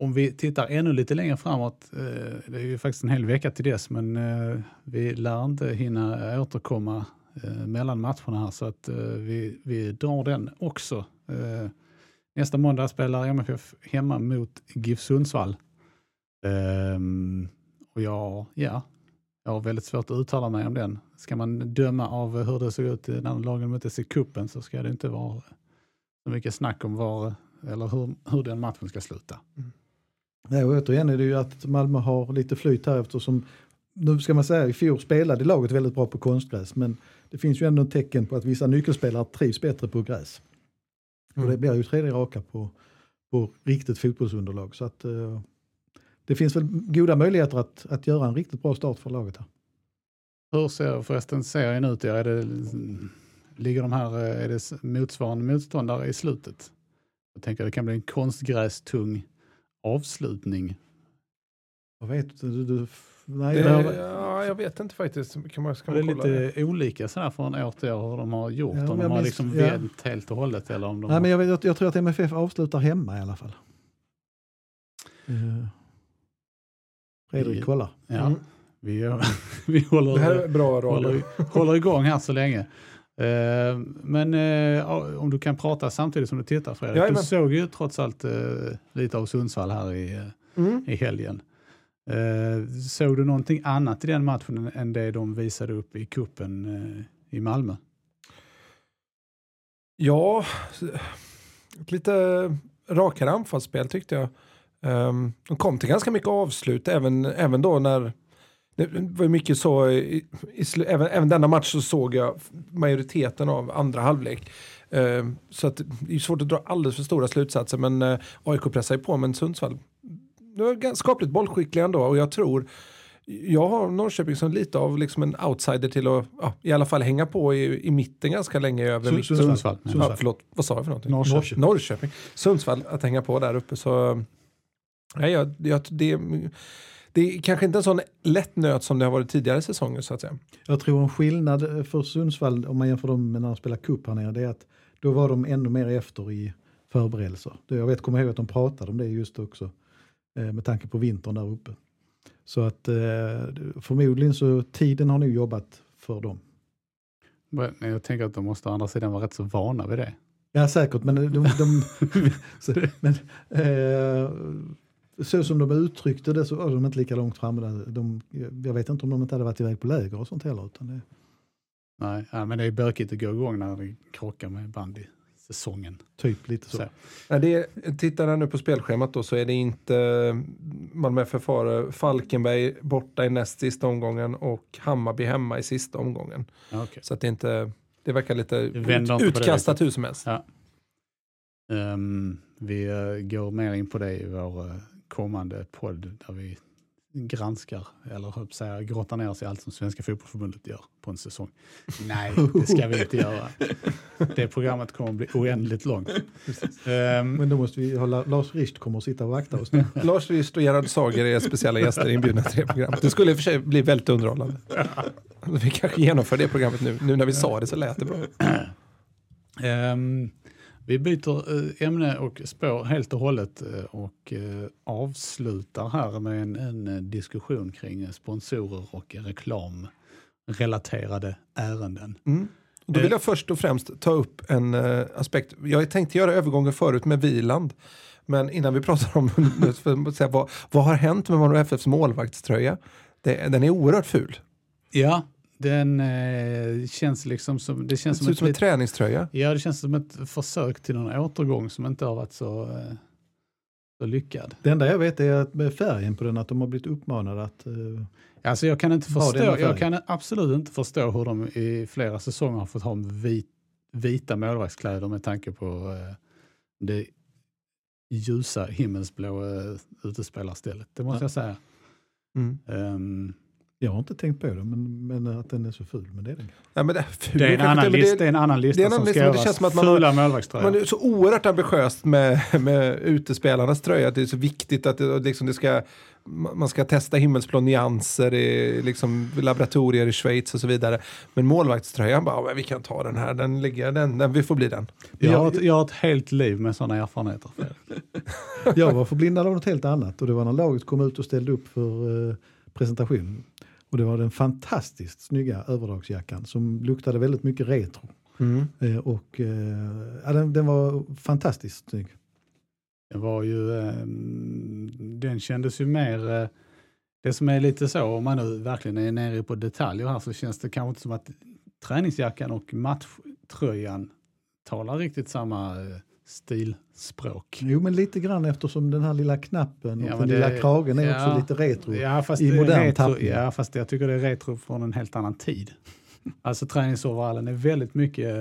S1: om vi tittar ännu lite längre framåt, eh, det är ju faktiskt en hel vecka till dess, men eh, vi lär inte hinna återkomma eh, mellan matcherna här så att vi, vi drar den också. Eh, nästa måndag spelar MFF hemma mot GIF Sundsvall. Eh, och jag, ja, jag har väldigt svårt att uttala mig om den. Ska man döma av hur det såg ut när lagen möttes i kuppen så ska det inte vara så mycket snack om var, eller hur, hur den matchen ska sluta. Mm.
S2: Nej, och återigen är det ju att Malmö har lite flyt här eftersom, nu ska man säga i fjol spelade laget väldigt bra på konstgräs men det finns ju ändå tecken på att vissa nyckelspelare trivs bättre på gräs. Och det blir ju tredje raka på, på riktigt fotbollsunderlag så att eh, det finns väl goda möjligheter att, att göra en riktigt bra start för laget här.
S1: Hur ser förresten serien ut? Är det, ligger de här, eh, är det motsvarande motståndare i slutet? Jag tänker det kan bli en konstgrästung avslutning.
S2: Jag vet du, du, nej,
S3: Det,
S2: det har-
S3: ja, jag vet inte faktiskt. Kan man, ska
S1: Det är
S3: man kolla
S1: lite olika sådär från år till år hur de har gjort.
S2: Ja,
S1: om de har
S2: minns-
S1: liksom
S2: ja.
S1: vänt helt och hållet eller om de
S2: nej,
S1: har...
S2: men jag, jag, jag tror att MFF avslutar hemma i alla fall. Uh, Fredrik kollar.
S1: ja,
S3: Mm.
S1: vi, vi håller,
S3: Det här är bra radio.
S1: håller, håller igång här så länge. Eh, men eh, om du kan prata samtidigt som du tittar Fredrik.
S3: Jajamän.
S1: Du såg ju trots allt lite av Sundsvall här i,
S3: Mm.
S1: i helgen. Eh, såg du någonting annat i den matchen än- det de visade upp i kuppen eh, i Malmö?
S3: Ja, ett lite rakare anfallsspel tyckte jag. Um, de kom till ganska mycket avslut även, även då när det var mycket så, i, i, även, även denna match så såg jag majoriteten av andra halvlek. Ehm, så att det är svårt att dra alldeles för stora slutsatser men eh, uh, AIK pressar ju på men Sundsvall var ganska skapligt bollskickliga ändå och jag tror jag har Norrköping som lite av liksom en outsider till att ja, i alla fall hänga på i, i mitten ganska länge över
S2: Sun-
S3: mitten.
S2: Sundsvall.
S3: Ja,
S2: Sundsvall.
S3: förlåt, vad sa jag för någonting?
S1: Norrköping.
S3: Norrköping. Sundsvall att hänga på där uppe. Så, nej, jag, jag, det, det är kanske inte en sån lätt nöt som det har varit tidigare säsonger så att säga.
S2: Jag tror en skillnad för Sundsvall om man jämför dem med när de spelar cup här nere det är att då var de ännu mer efter i förberedelser. Jag vet, kommer ihåg att de pratade om det just också med tanke på vintern där uppe. Så att eh, förmodligen så tiden har nu jobbat för dem.
S1: Men Jag tänker att de måste å andra sidan vara rätt så vana vid det.
S2: Ja säkert men, de, de, så, men eh, så som de uttryckte det så var de inte lika långt framme. Där. De, jag vet inte om de inte hade varit iväg på läger och sånt heller. Utan det,
S1: Nej, men det är bökigt att gå igång när det krockar med bandysäsongen.
S2: typ lite så.
S1: Så.
S3: Det är, tittar jag nu på spelschemat då så är det inte Malmö FF har Falkenberg borta i näst sista omgången och Hammarby hemma i sista omgången.
S1: Ja, okej.
S3: Så att det inte det verkar lite ut, utkastat hur som helst.
S1: Ja. Ehm, vi eh, går mer in på det i vår eh, kommande podd där vi granskar, eller säga, grottar ner oss i allt som Svenska Fotbollförbundet gör på en säsong. Nej, det ska vi inte göra. Det programmet kommer att bli oändligt långt. Ehm,
S2: Men då måste vi ha La- Lars Richt kommer att sitta och vakta oss.
S3: Lars Rist och Gerhard Sager är speciella gäster inbjudna till det programmet. Det skulle i och för sig bli väldigt underhållande. Vi kanske genomför det programmet nu. Nu när vi sa det så lät det bra.
S1: Ehm, vi byter eh, ämne och spår helt och hållet eh, och eh, avslutar här med en, en diskussion kring sponsorer och reklamrelaterade ärenden.
S3: Mm. Då vill jag först och främst ta upp en eh, aspekt. Jag tänkte göra övergången förut med Viland. Men innan vi pratar om för att säga, vad, vad har hänt med Malmö FFs målvaktströja? Det, den är oerhört ful.
S1: Ja, den eh, känns liksom som... Det känns
S3: Det
S1: som
S3: ser
S1: ett
S3: ut som en
S1: lit-
S3: träningströja.
S1: Ja, det känns som ett försök till någon återgång som inte har varit så, eh, så lyckad.
S2: Det enda jag vet är att med färgen på den att de har blivit uppmanade att... eh,
S1: Alltså jag kan inte förstå, jag kan absolut inte förstå hur de i flera säsonger har fått ha vit, vita målvaktskläder med tanke på eh, det ljusa himmelsblå eh, utespelarstället. Det måste
S3: Ja.
S1: jag säga.
S3: Mm.
S1: Ehm,
S2: jag har inte tänkt på det, men, men att den är så ful. Men det är den.
S3: Ja, men det, ful,
S1: det, är en annan
S3: med-
S1: list, det är en annan lista
S3: det är en
S1: som
S3: annan
S1: ska
S3: lista, men det
S1: göras.
S3: känns som att man har-
S1: Fula målvaktströjor.
S3: Man är så oerhört ambitiöst med, med utespelarnas tröja. Att det är så viktigt att det, liksom det ska, man ska testa himmelsblå nyanser i liksom laboratorier i Schweiz och så vidare. Men målvaktströjan, bara, "Ja, men vi kan ta den här, den ligger, den, den, vi får bli den.
S1: jag, har ett, jag har ett helt liv med sådana erfarenheter.
S2: Jag var förblindad av något helt annat och det var när laget kom ut och ställde upp för eh, presentation. Och det var den fantastiskt snygga överdragsjackan som luktade väldigt mycket retro. Eh, och eh, den, den var fantastiskt snygg.
S1: Det var ju, ehm, den kändes ju mer, eh, det som är lite så, om man nu verkligen är nere på detaljer här så känns det kanske inte som att träningsjackan och matchtröjan talar riktigt samma eh, stilspråk.
S2: Jo men lite grann eftersom den här lilla knappen och
S1: Ja,
S2: den
S1: men
S2: lilla
S1: det-
S2: kragen är
S1: ja.
S2: också lite retro.
S1: Ja fast,
S2: I
S1: det
S2: modern
S1: retro,
S2: tappning.
S1: ja, fast jag tycker det är retro från en helt annan tid. Alltså träningsoverallen är väldigt mycket eh,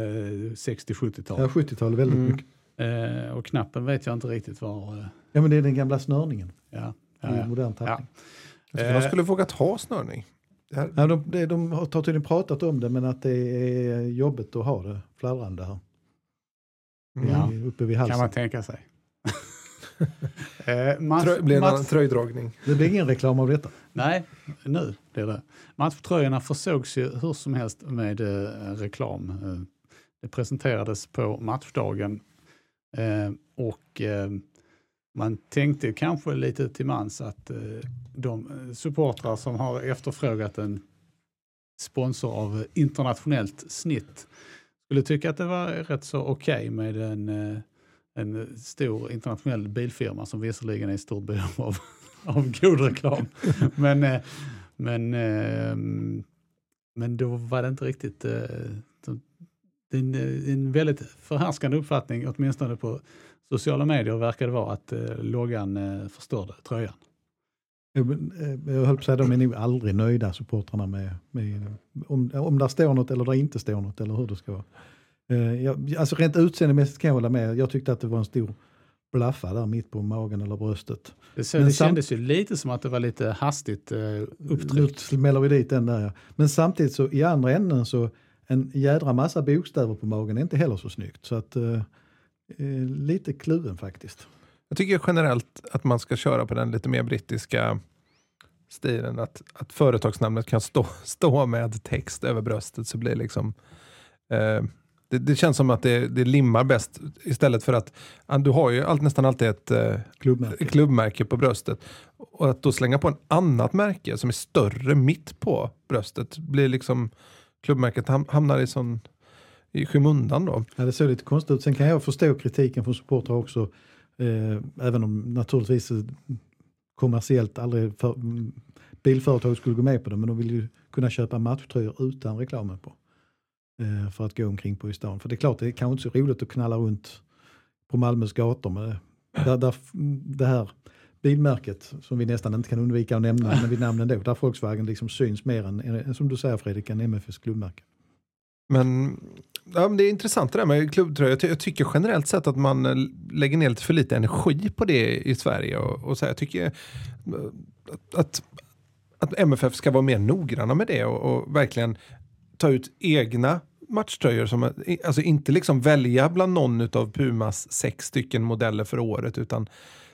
S1: 60-70-tal.
S2: Ja, 70-talet väldigt
S3: Mm.
S2: mycket.
S1: Eh, och knappen vet jag inte riktigt var. Eh,
S2: Ja men det är den gamla snörningen
S1: ja,
S2: i
S1: ja, ja.
S2: modern tappning.
S3: Jag
S1: Eh.
S3: de skulle vågat ha snörning. Det här,
S2: Ja, de, det, de har tydligen pratat om det men att det är jobbigt att ha det fladdrande här.
S3: Mm.
S1: Ja.
S2: i- Uppe vid
S1: kan
S2: halsen.
S1: man tänka sig. eh, match,
S3: Trö, blir en
S1: match,
S3: tröjdragning.
S2: Det blir ingen reklam av detta.
S1: nej, nu blir det. Matchtröjorna försågs ju hur som helst med eh, reklam. Eh, det presenterades på matchdagen eh, och eh, man tänkte kanske lite till mans att eh, de supportrar som har efterfrågat en sponsor av internationellt snitt skulle tycka att det var rätt så okej med en, eh, en stor internationell bilfirma som visserligen är i stort behov av, av god reklam. men, eh, men, eh, men då var det inte riktigt... eh, Det är en, en väldigt förhärskande uppfattning, åtminstone på sociala medier, verkar det vara att loggan förstörde tröjan.
S2: Jag, eh, jag höll på att säga, de är nog aldrig nöjda supportrarna med, med om, om där står något eller där inte står något eller hur det ska vara. Eh, jag, alltså rent utseendemässigt kan jag hålla med. Jag tyckte att det var en stor blaffa där mitt på magen eller bröstet.
S1: Det, så, det kändes ju lite som att det var lite hastigt eh, upptryckt.
S2: smäller vi dit den där. ja. Men samtidigt så i andra änden så en jädra massa bokstäver på magen är inte heller så snyggt. Så att eh, eh, lite kluven faktiskt.
S3: Jag tycker generellt att man ska köra på den lite mer brittiska stilen. Att, att företagsnamnet kan stå, stå med text över bröstet. så blir liksom eh, det, det känns som att det, det limmar bäst istället för att du har ju allt, nästan alltid ett eh,
S2: Klubbmärke.
S3: klubbmärke på bröstet. Och att då slänga på en annat märke som är större mitt på bröstet blir liksom klubbmärket ham- hamnar i sån i skymundan då.
S2: Ja, det såg lite konstigt ut. Sen kan jag förstå kritiken från supportrar också. Eh, även om naturligtvis kommersiellt aldrig för, bilföretag skulle gå med på det. Men de vill ju kunna köpa matchtröjor utan reklamen på. Eh, för att gå omkring på i stan. För det är klart, det är kanske inte så roligt att knalla runt på Malmös gator. med det, där, där, det här bilmärket som vi nästan inte kan undvika att nämna men vid namn ändå. Där Volkswagen liksom syns mer än, än, som du säger Fredrik, än MFS klubbmärke.
S3: Men, ja, men det är intressant det där med klubbtröjor. Jag, ty- jag tycker generellt sett att man eh, lägger ner lite för lite energi på det i Sverige. Och, och så här, jag tycker eh, att, att, att MFF ska vara mer noggranna med det och, och verkligen ta ut egna matchtröjor. Som, eh, alltså inte liksom välja bland någon av Pumas sex stycken modeller för året utan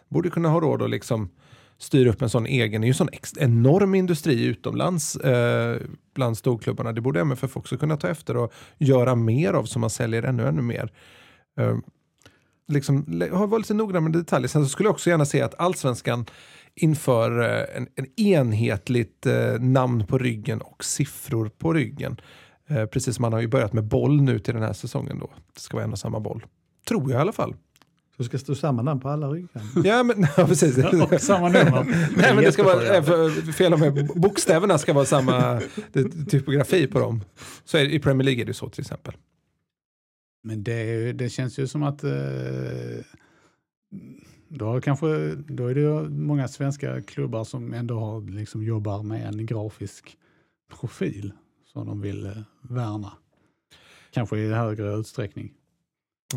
S3: borde kunna ha råd att liksom styr upp en sån egen, det är ju en sån enorm industri utomlands eh, bland storklubbarna. Det borde MFF också kunna ta efter och göra mer av så man säljer ännu, ännu mer. Eh, liksom, har ha- lite noggrann med detaljer. Sen så skulle jag också gärna se att allsvenskan inför eh, en, en enhetligt eh, namn på ryggen och siffror på ryggen. Eh, precis som man har ju börjat med boll nu till den här säsongen då. Det ska vara en och samma boll. Tror jag i alla fall.
S2: Så ska stå samma namn på alla ryggar.
S3: Ja, men, ja, precis.
S1: Och samma nummer.
S3: Nej, men det ska vara, fel om bokstäverna ska vara samma typografi på dem. Så är I Premier League är det så till exempel.
S1: Men det, det känns ju som att eh, då, kanske, då är det många svenska klubbar som ändå har, liksom, jobbar med en grafisk profil som de vill eh, värna. Kanske i högre utsträckning.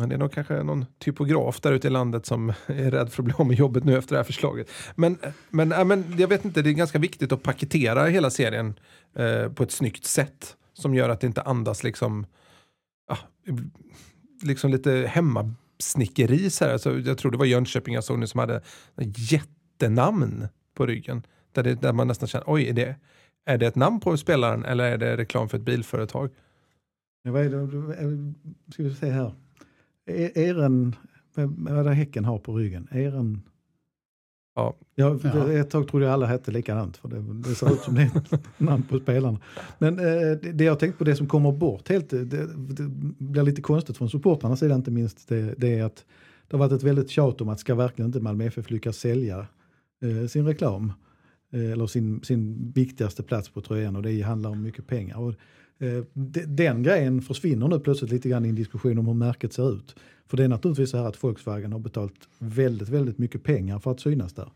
S3: Det är nog kanske någon typograf där ute i landet som är rädd för att bli av med jobbet nu efter det här förslaget. Men, men, äh, men jag vet inte, det är ganska viktigt att paketera hela serien eh, på ett snyggt sätt. Som gör att det inte andas liksom, ah, liksom lite hemmasnickeri. Så här. Alltså, jag tror det var Jönköping jag såg nu som hade jättenamn på ryggen. Där, det, där man nästan känner, oj, är det, är det ett namn på spelaren eller är det reklam för ett bilföretag?
S2: Ja, vad är det, ska vi se här. E- Eren, vad är det Häcken har på ryggen? Eren...
S3: Ja.
S2: Ja,
S1: Ja.
S2: Ett tag trodde jag alla hette likadant för det, det ser ut som det är ett namn på spelarna. Men eh, det, det jag tänkt på, det som kommer bort helt, det, det blir lite konstigt från supportrarnas sida inte minst, det, det är att det har varit ett väldigt tjat om att ska verkligen inte Malmö FF lyckas sälja eh, sin reklam eh, eller sin, sin viktigaste plats på tröjan och det handlar om mycket pengar. Och, eh, de, den grejen försvinner nu plötsligt lite grann i en diskussion om hur märket ser ut. För det är naturligtvis så här att Volkswagen har betalt väldigt, väldigt mycket pengar för att synas där.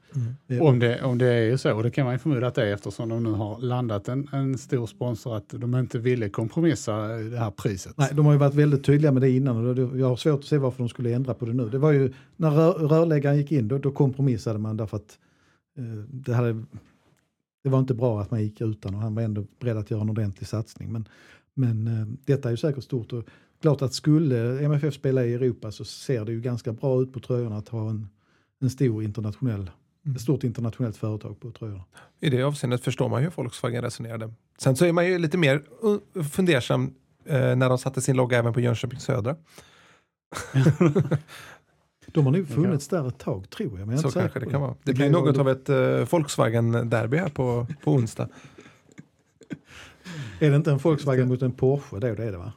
S2: Eh,
S1: Om det, om det är så, och det kan man ju förmoda att det är eftersom de nu har landat en, en stor sponsor att de inte ville kompromissa det här priset.
S2: Nej, de har ju varit väldigt tydliga med det innan och jag har svårt att se varför de skulle ändra på det nu. Det var ju när rör, rörläggaren gick in, då, då kompromissade man därför att eh, det, hade, det var inte bra att man gick utan och han var ändå beredd att göra en ordentlig satsning. Men, men eh, detta är ju säkert stort och klart att skulle MFF spela i Europa så ser det ju ganska bra ut på tröjorna att ha en, en stor internationell, ett stort internationellt företag på tröjorna.
S3: I det avseendet förstår man ju hur Volkswagen resonerade. Sen så är man ju lite mer uh, fundersam eh, när de satte sin logga även på Jönköping Södra.
S2: De har nog funnits där ett tag tror jag. Men jag är
S3: Så kanske det kan vara. Det
S2: kan
S3: blir något
S2: vara-
S3: av ett uh, Volkswagen-derby här på, på onsdag.
S2: Är det inte en Volkswagen mot en Porsche? Det är det, är det va?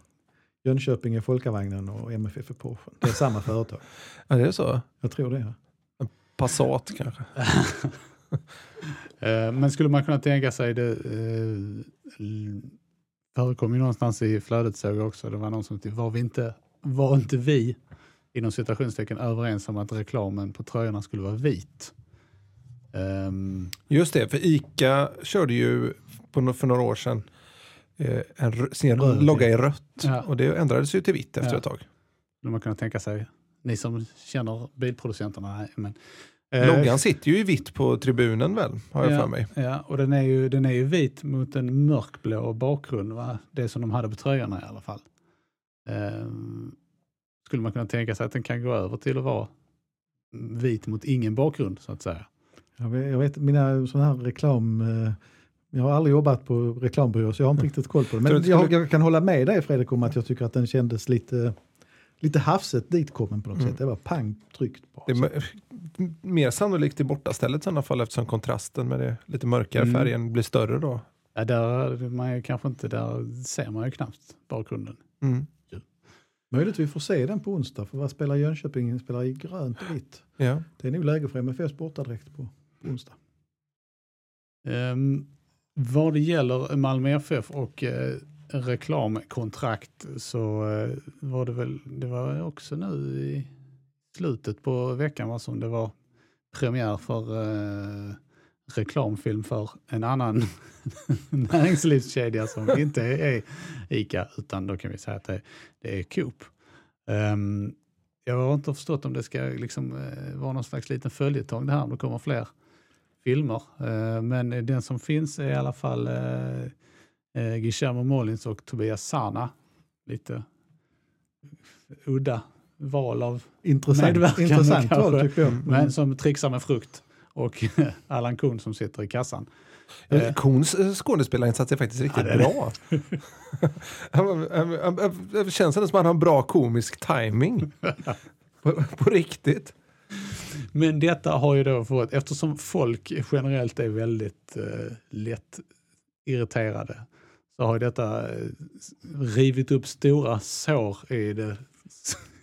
S2: Jönköping är Folkavagnen och MFF är Porsche. Det är samma företag.
S3: Ja, det är så.
S2: Jag tror det. Ja.
S3: Passat kanske.
S1: Eh, Men skulle man kunna tänka sig det eh, förekom ju någonstans i flödet såg jag också, det var någon som tyckte, var vi inte, var inte vi inom citationstecken överens om att reklamen på tröjorna skulle vara vit? Ehm,
S3: Just det, för ICA körde ju på, för några år sedan eh, en, sin
S2: Röd,
S3: logga i rött.
S1: Ja.
S3: Och det ändrades ju till vitt efter
S1: Ja.
S3: ett tag.
S1: skulle man kunna tänka sig, ni som känner bilproducenterna, nej, men eh,
S3: Loggan sitter ju i vitt på tribunen väl, har jag
S1: ja,
S3: för mig.
S1: Ja, och den är, ju, den är ju vit mot en mörkblå bakgrund, va? det som de hade på tröjorna i alla fall. Ehm, skulle man kunna tänka sig att den kan gå över till att vara vit mot ingen bakgrund så att säga?
S2: Jag, vet, jag vet mina sådana här reklam... eh, Jag har aldrig jobbat på reklambyrå så jag har inte riktigt koll på det. Men jag, jag kan hålla med dig Fredrik om att jag tycker att den kändes lite, lite hafsigt ditkommen på något
S3: Mm.
S2: sätt. Det var pang tryckt på.
S3: Det är mer sannolikt i bortastället i sådana fall eftersom kontrasten med det lite mörkare
S1: Mm.
S3: färgen blir större då.
S1: Ja, där, är man kanske inte, där ser man ju knappt bakgrunden.
S3: Mm.
S2: Möjligt vi får se den på onsdag för vad spelar Jönköping? Spelar i grönt och vitt.
S3: Ja.
S2: Det är nog läge för MFFs bortadräkt på, på onsdag.
S1: Um, vad det gäller Malmö FF och eh, reklamkontrakt så eh, var det väl, det var också nu i slutet på veckan va, som det var premiär för eh, reklamfilm för en annan näringslivskedja som inte är ICA utan då kan vi säga att det, det är Coop. Ehm, jag har inte förstått om det ska liksom, eh, vara någon slags liten följetong det här om det kommer fler filmer. Eh, men den som finns är i alla fall eh, eh, Guillermo Molins och Tobias Sana. Lite udda val av
S2: Intressant,
S1: Medverkande
S2: intressant val tycker jag. Mm.
S1: men som trixar med frukt. Och Allan Kuhn som sitter i kassan.
S3: Eh, Kons eh, skådespelarinsats är faktiskt riktigt
S1: Ja,
S3: bra. Det känns ändå som att han har en bra komisk timing. på, på riktigt.
S1: Men detta har ju då fått, eftersom folk generellt är väldigt eh, lätt irriterade, så har detta eh, rivit upp stora sår i det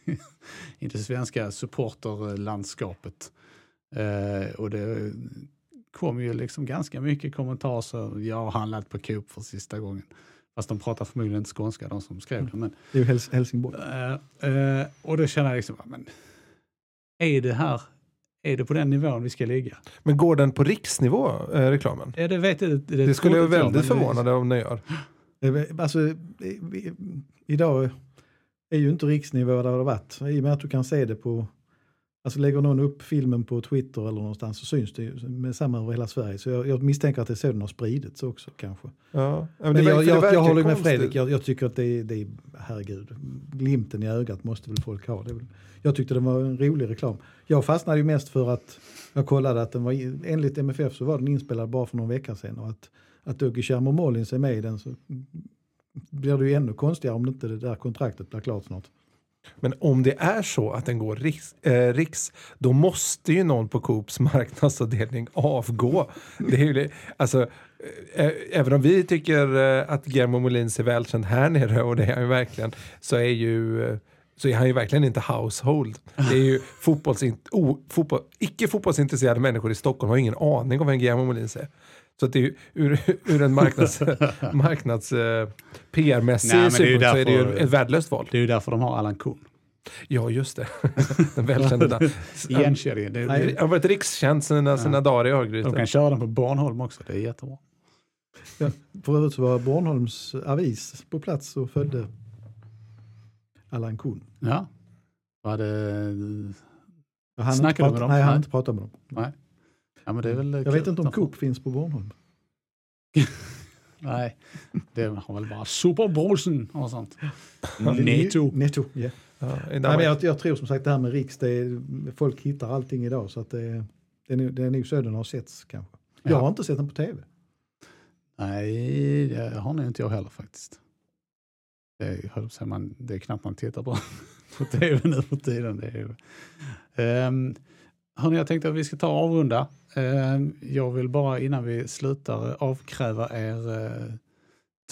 S1: i det svenska supporterlandskapet. Eh, och det kom ju liksom ganska mycket kommentarer så jag har handlat på Coop för sista gången. Fast de pratar förmodligen inte skånska de som skrev det. Men,
S2: Det är ju Häls Helsingborg.
S1: eh, eh, och då känner jag liksom, men, är det här, är det på den nivån vi ska ligga?
S3: Men går den på riksnivå, eh, reklamen?
S1: Ja, det vet jag, det,
S3: Det skulle jag vara väldigt
S1: det-
S3: förvånad om den gör.
S2: Det Alltså, idag är ju inte riksnivå där det har varit. I och med att du kan se det på, alltså lägger någon upp filmen på Twitter eller någonstans så syns det ju med samma över hela Sverige. Så jag, jag misstänker att det är så den har spridits också kanske.
S3: Ja.
S2: Men
S3: det
S2: jag, jag, jag håller med. Fredrik, jag, jag tycker att det är, det är, herregud, glimten i ögat måste väl folk ha. Det väl, jag tyckte det var en rolig reklam. Jag fastnade ju mest för att jag kollade att den var, enligt MFF så var den inspelad bara för någon vecka sedan och att, att Guillermo Molins är med i den så blir det ju ännu konstigare om inte det där kontraktet blir klart snart.
S3: Men om det är så att den går riks, eh, riks då måste ju någon på Coops marknadsavdelning avgå. Det är ju, alltså, eh, eh, även om vi tycker eh, att Guillermo Molins är välkänd här nere och det är han ju verkligen, så är ju eh, så är han ju verkligen inte household. Det är ju fotbollsint, o, fotboll, icke fotbollsintresserade människor i Stockholm har ingen aning om vem Guillermo Molins är. Så att det är ur, ur en marknads, marknads eh, PR-mässig
S1: Nej, men det är ju
S3: synpunkt så är det ju ett värdelöst val.
S1: Det är ju därför de har Allan Kuhn.
S3: Ja, just det. Den
S2: Nej.
S1: det-
S3: Han har varit rikskänd sina, sina dagar i
S1: De
S3: Örgryte.
S1: kan köra den på Bornholm också, det är jättebra.
S2: För övrigt så var Bornholms avis på plats och följde Allan Kuhn.
S1: Ja. Var det...
S2: Jag hann
S1: Snackade du med dem?
S2: Nej, jag hann inte prata med dem.
S1: Nej. Ja, men det är väl
S2: Jag vet inte om Coop finns på Bornholm.
S1: Nej, det har väl bara Superbrorsen och sånt. Netto.
S2: Netto, ja.
S3: Ja,
S2: Nej, men jag, jag tror som sagt det här med Riks, det är, folk hittar allting idag så att det, det, är, nog- det är nog så den har setts kanske. Jag
S1: Ja.
S2: har inte sett den på tv.
S1: Nej, det har nog inte jag heller faktiskt. Det är, man, det är knappt man tittar på, på tv nu för tiden. Det är ju. Um, hörni, jag tänkte att vi ska ta och avrunda. Ehm, jag vill bara innan vi slutar avkräva er eh,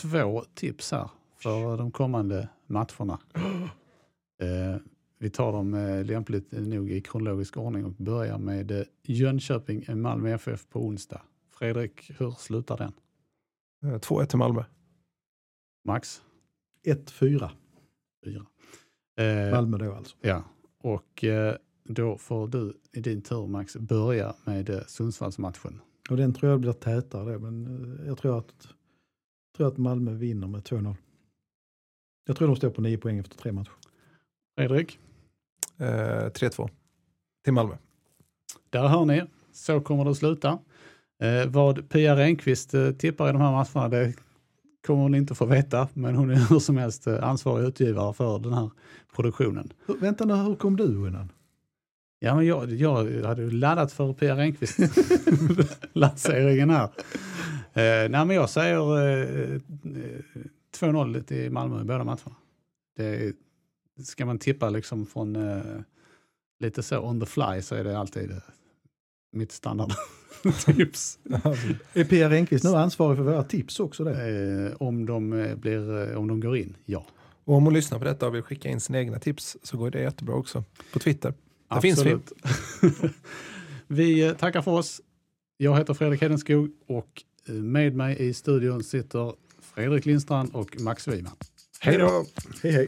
S1: två tips här för de kommande matcherna. Eh, vi tar dem eh, lämpligt nog i kronologisk ordning och börjar med eh, Jönköping-Malmö FF på onsdag. Fredrik, hur slutar den?
S3: Eh, 2-1 till Malmö.
S1: Max?
S2: 1-4,
S1: Fyra. Eh,
S2: Malmö då alltså.
S1: ja, och då får du i din tur Max börja med eh, Sundsvallsmatchen.
S2: Och den tror jag blir tätare men eh, jag tror att, tror att Malmö vinner med 2-0. Jag tror de står på 9 poäng efter tre matcher.
S1: Fredrik?
S3: Eh, 3-2 till Malmö.
S1: Där hör ni, så kommer det att sluta. Eh, vad Pia Renqvist eh, tippar i de här matcherna, det kommer hon inte få veta, men hon är hur som helst ansvarig utgivare för den här produktionen.
S2: Hur, vänta nu, hur kom du undan?
S1: Ja, men jag, jag hade laddat för Pia Renqvist lanseringen här. Eh, nej, men jag säger eh, eh, 2-0 till Malmö i båda matcherna. Det, ska man tippa liksom från eh, lite så on the fly så är det alltid eh, mitt standardtips.
S2: Är Pia Renqvist nu ansvarig för våra tips också? Det?
S1: eh, om, de, eh, blir, eh, om de går in, ja.
S3: Och om hon lyssnar på detta och vill skicka in sina egna tips så går det jättebra också. På Twitter. Det finns vi.
S1: Absolut. vi eh, tackar för oss. Jag heter Fredrik Hedenskog och eh, med mig i studion sitter Fredrik Lindstrand och Max Wiman.
S3: Hej då!
S2: Hej hej!